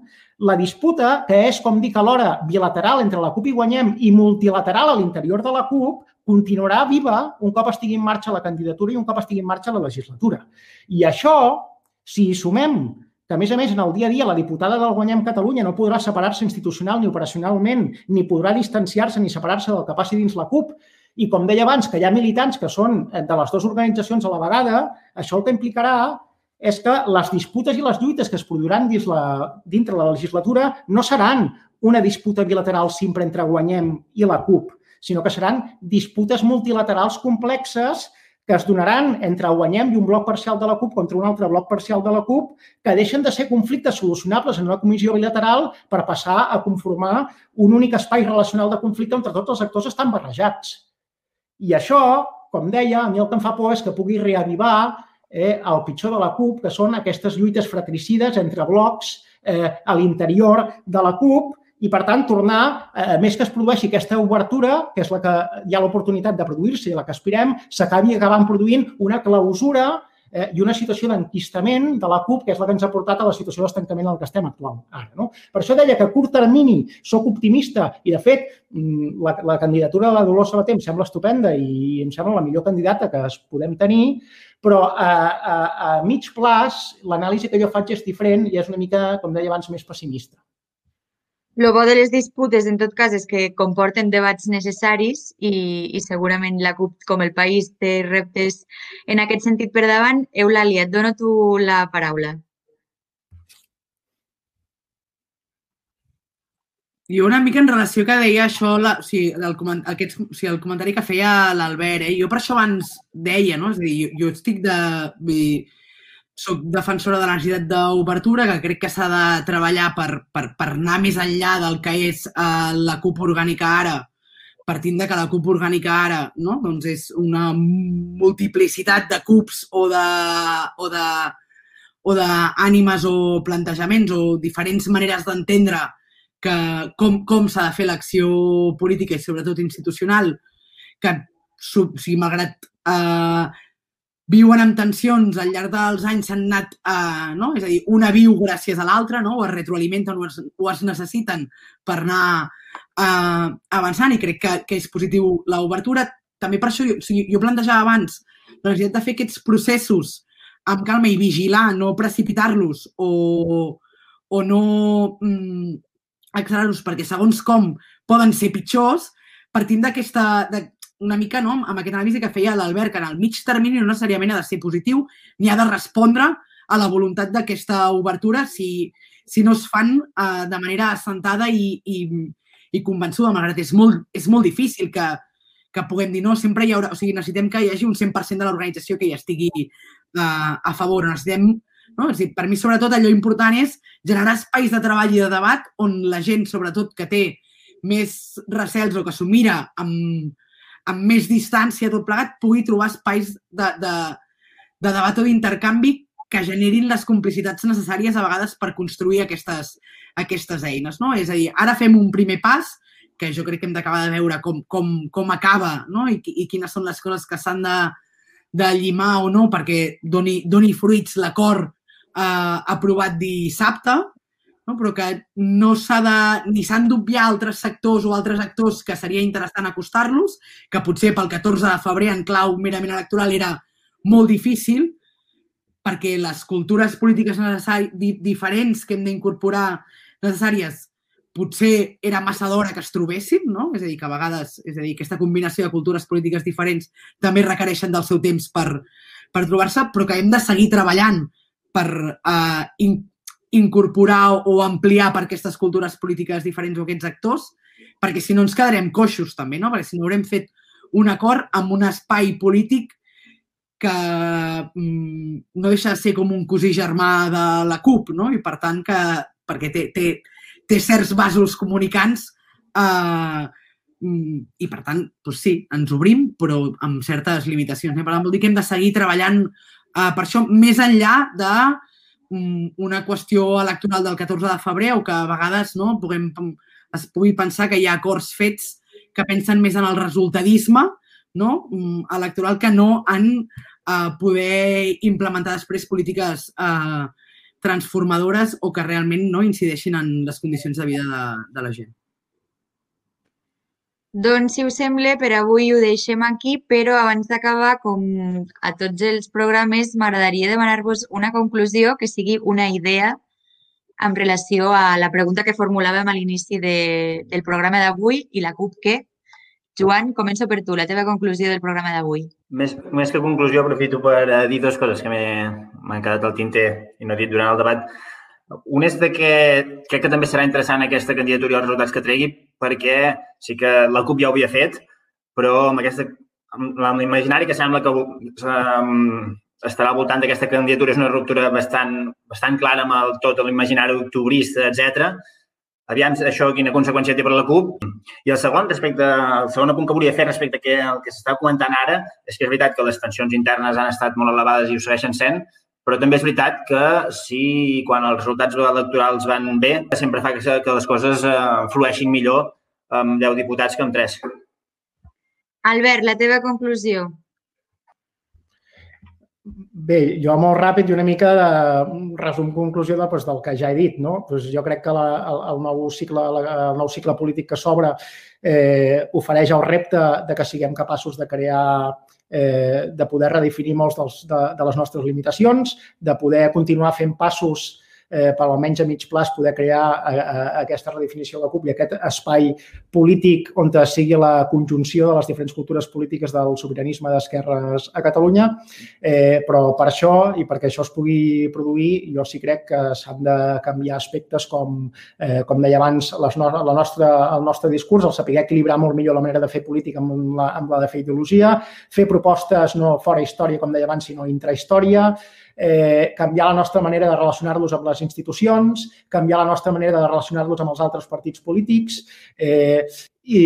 la disputa, que és, com dic alhora, bilateral entre la CUP i Guanyem i multilateral a l'interior de la CUP, continuarà viva un cop estigui en marxa la candidatura i un cop estigui en marxa la legislatura. I això, si hi sumem que, a més a més, en el dia a dia la diputada del Guanyem Catalunya no podrà separar-se institucional ni operacionalment, ni podrà distanciar-se ni separar-se del que passi dins la CUP, i com deia abans, que hi ha militants que són de les dues organitzacions a la vegada, això el que implicarà és que les disputes i les lluites que es produiran dins la, dintre la legislatura no seran una disputa bilateral sempre entre Guanyem i la CUP, sinó que seran disputes multilaterals complexes que es donaran entre Guanyem i un bloc parcial de la CUP contra un altre bloc parcial de la CUP, que deixen de ser conflictes solucionables en una comissió bilateral per passar a conformar un únic espai relacional de conflicte on tots els actors estan barrejats. I això, com deia, a mi el que em fa por és que pugui reavivar eh, el pitjor de la CUP, que són aquestes lluites fratricides entre blocs eh, a l'interior de la CUP i, per tant, tornar, eh, més que es produeixi aquesta obertura, que és la que hi ha l'oportunitat de produir-se i la que aspirem, s'acabi acabant produint una clausura eh, i una situació d'enquistament de la CUP, que és la que ens ha portat a la situació d'estancament en què estem actual ara. No? Per això deia que a curt termini sóc optimista i, de fet, mm, la, la candidatura de la Dolors Sabater em sembla estupenda i em sembla la millor candidata que es podem tenir, però a, a, a mig plaç l'anàlisi que jo faig és diferent i és una mica, com deia abans, més pessimista. El bo de les disputes, en tot cas, és que comporten debats necessaris i, i segurament la CUP, com el país, té reptes en aquest sentit per davant. Eulàlia, et dono tu la paraula. Jo una mica en relació que deia això, la, o sigui, el, aquest, o sigui, el comentari que feia l'Albert, eh? jo per això abans deia, no? és a dir, jo, jo estic de... Vull dir, soc defensora de la necessitat d'obertura, que crec que s'ha de treballar per, per, per anar més enllà del que és eh, la CUP orgànica ara, partint de que la CUP orgànica ara no? doncs és una multiplicitat de CUPs o de, o de, o d'ànimes o plantejaments o diferents maneres d'entendre que com, com s'ha de fer l'acció política i sobretot institucional, que o sigui, malgrat eh, viuen amb tensions al llarg dels anys s'han anat, eh, no? és a dir, una viu gràcies a l'altra, no? o es retroalimenten o es, o es necessiten per anar eh, avançant i crec que, que és positiu l'obertura. També per això jo, o sigui, jo plantejava abans la necessitat de fer aquests processos amb calma i vigilar, no precipitar-los o, o no mm, accelerar-los perquè segons com poden ser pitjors, partint d'aquesta una mica no, amb aquest anàlisi que feia l'Albert, que en el mig termini no necessàriament ha de ser positiu ni ha de respondre a la voluntat d'aquesta obertura si, si no es fan eh, de manera assentada i, i, i convençuda, malgrat és molt, és molt difícil que, que puguem dir no, sempre hi haurà, o sigui, necessitem que hi hagi un 100% de l'organització que hi estigui eh, a favor. Necessitem, no? és dir, per mi, sobretot, allò important és generar espais de treball i de debat on la gent, sobretot, que té més recels o que s'ho mira amb, amb més distància tot plegat, pugui trobar espais de, de, de debat o d'intercanvi que generin les complicitats necessàries a vegades per construir aquestes, aquestes eines. No? És a dir, ara fem un primer pas que jo crec que hem d'acabar de veure com, com, com acaba no? I, i quines són les coses que s'han de, de llimar o no perquè doni, doni fruits l'acord eh, aprovat dissabte, no? però que no s'ha de, ni s'han d'obviar altres sectors o altres actors que seria interessant acostar-los, que potser pel 14 de febrer en clau merament electoral era molt difícil, perquè les cultures polítiques di diferents que hem d'incorporar necessàries potser era massa d'hora que es trobessin, no? És a dir, que a vegades, és a dir, aquesta combinació de cultures polítiques diferents també requereixen del seu temps per, per trobar-se, però que hem de seguir treballant per eh, incorporar o ampliar per aquestes cultures polítiques diferents o aquests actors, perquè si no ens quedarem coixos també, no? perquè si no haurem fet un acord amb un espai polític que mm, no deixa de ser com un cosí germà de la CUP, no? i per tant que, perquè té, té, té certs vasos comunicants eh, Mm, I, per tant, doncs sí, ens obrim, però amb certes limitacions. Eh? Per tant, vol dir que hem de seguir treballant eh, per això més enllà de una qüestió electoral del 14 de febrer o que a vegades no, puguem, es pugui pensar que hi ha acords fets que pensen més en el resultadisme no? Um, electoral que no en uh, poder implementar després polítiques uh, transformadores o que realment no incideixin en les condicions de vida de, de la gent. Doncs, si us sembla, per avui ho deixem aquí, però abans d'acabar, com a tots els programes, m'agradaria demanar-vos una conclusió que sigui una idea en relació a la pregunta que formulàvem a l'inici de, del programa d'avui i la CUP què. Joan, començo per tu, la teva conclusió del programa d'avui. Més, més que conclusió, aprofito per dir dues coses que m'han quedat al tinter i no he dit durant el debat. Un és de que crec que també serà interessant aquesta candidatura i els resultats que tregui perquè sí que la CUP ja ho havia fet, però amb aquesta amb l'imaginari que sembla que um, estarà al voltant d'aquesta candidatura és una ruptura bastant, bastant clara amb el, tot l'imaginari octubrista, etc. Aviam això quina conseqüència té per la CUP. I el segon, respecte, el segon punt que volia fer respecte a que el que s'està comentant ara és que és veritat que les tensions internes han estat molt elevades i ho segueixen sent, però també és veritat que si quan els resultats electorals van bé, sempre fa que, que les coses eh, flueixin millor amb 10 diputats que amb 3. Albert, la teva conclusió. Bé, jo molt ràpid i una mica de resum conclusió de, doncs, del que ja he dit. No? Doncs jo crec que la, el, el, nou cicle, el nou cicle polític que s'obre eh, ofereix el repte de que siguem capaços de crear eh, de poder redefinir molts dels, de, de les nostres limitacions, de poder continuar fent passos eh, per almenys a mig plaç poder crear a, a, a aquesta redefinició de la CUP i aquest espai polític on sigui la conjunció de les diferents cultures polítiques del sobiranisme d'esquerres a Catalunya. Eh, però per això i perquè això es pugui produir, jo sí crec que s'han de canviar aspectes com, eh, com deia abans, les no, la nostra, el nostre discurs, el saber equilibrar molt millor la manera de fer política amb la, amb la de fer ideologia, fer propostes no fora història, com deia abans, sinó intrahistòria, eh, canviar la nostra manera de relacionar-los amb les institucions, canviar la nostra manera de relacionar-los amb els altres partits polítics eh, i,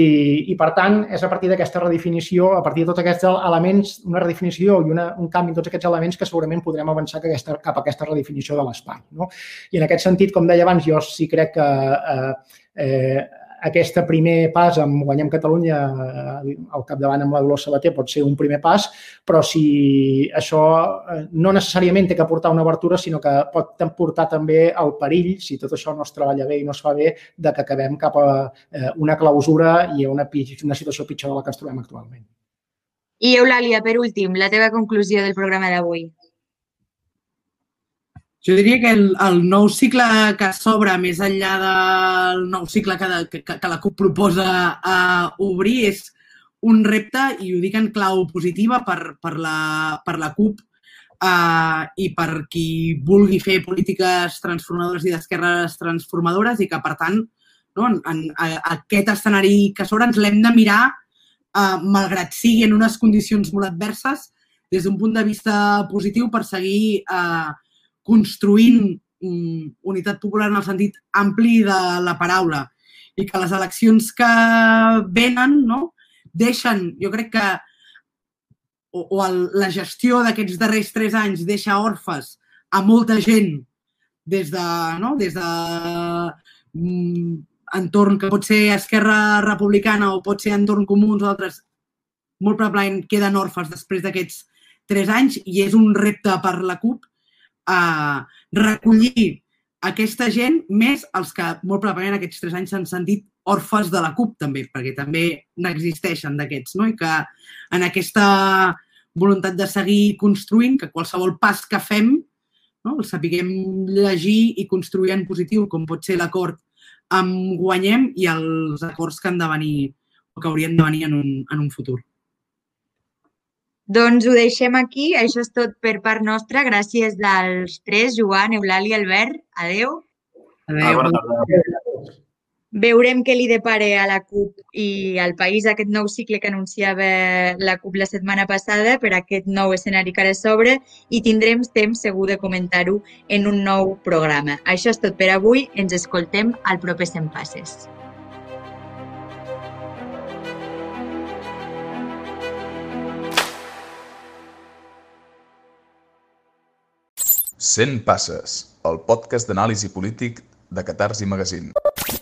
i, per tant, és a partir d'aquesta redefinició, a partir de tots aquests elements, una redefinició i una, un canvi en tots aquests elements que segurament podrem avançar que aquesta, cap a aquesta redefinició de l'espai. No? I en aquest sentit, com deia abans, jo sí crec que eh, eh, aquest primer pas amb Guanyem Catalunya eh, al capdavant amb la Dolors Sabater pot ser un primer pas, però si això eh, no necessàriament té que portar una obertura, sinó que pot portar també el perill, si tot això no es treballa bé i no es fa bé, de que acabem cap a eh, una clausura i a una, una situació pitjor de la que ens trobem actualment. I Eulàlia, per últim, la teva conclusió del programa d'avui. Jo diria que el, el nou cicle que s'obre més enllà del nou cicle que, de, que, que la CUP proposa uh, obrir és un repte, i ho dic en clau positiva, per, per, la, per la CUP uh, i per qui vulgui fer polítiques transformadores i d'esquerres transformadores i que, per tant, no, en, en, en aquest escenari que s'obre ens l'hem de mirar, uh, malgrat sigui en unes condicions molt adverses, des d'un punt de vista positiu per seguir uh, construint unitat popular en el sentit ampli de la paraula i que les eleccions que venen no, deixen, jo crec que o, o el, la gestió d'aquests darrers tres anys deixa orfes a molta gent des de, no, des de um, entorn que pot ser Esquerra Republicana o pot ser entorn comuns o altres, molt probablement queden orfes després d'aquests tres anys i és un repte per la CUP a recollir aquesta gent, més els que molt probablement aquests tres anys s'han sentit orfes de la CUP també, perquè també n'existeixen d'aquests, no? I que en aquesta voluntat de seguir construint, que qualsevol pas que fem no? el sapiguem llegir i construir en positiu, com pot ser l'acord amb Guanyem i els acords que han de venir o que haurien de venir en un, en un futur. Doncs ho deixem aquí. Això és tot per part nostra. Gràcies als tres, Joan, Eulàlia, Albert. Adeu. Adéu. Adéu. Veurem què li depara a la CUP i al país aquest nou cicle que anunciava la CUP la setmana passada per aquest nou escenari que ara s'obre i tindrem temps segur de comentar-ho en un nou programa. Això és tot per avui. Ens escoltem al proper 100 Passes. 100 passes, el podcast d'anàlisi polític de Catarsi Magazine.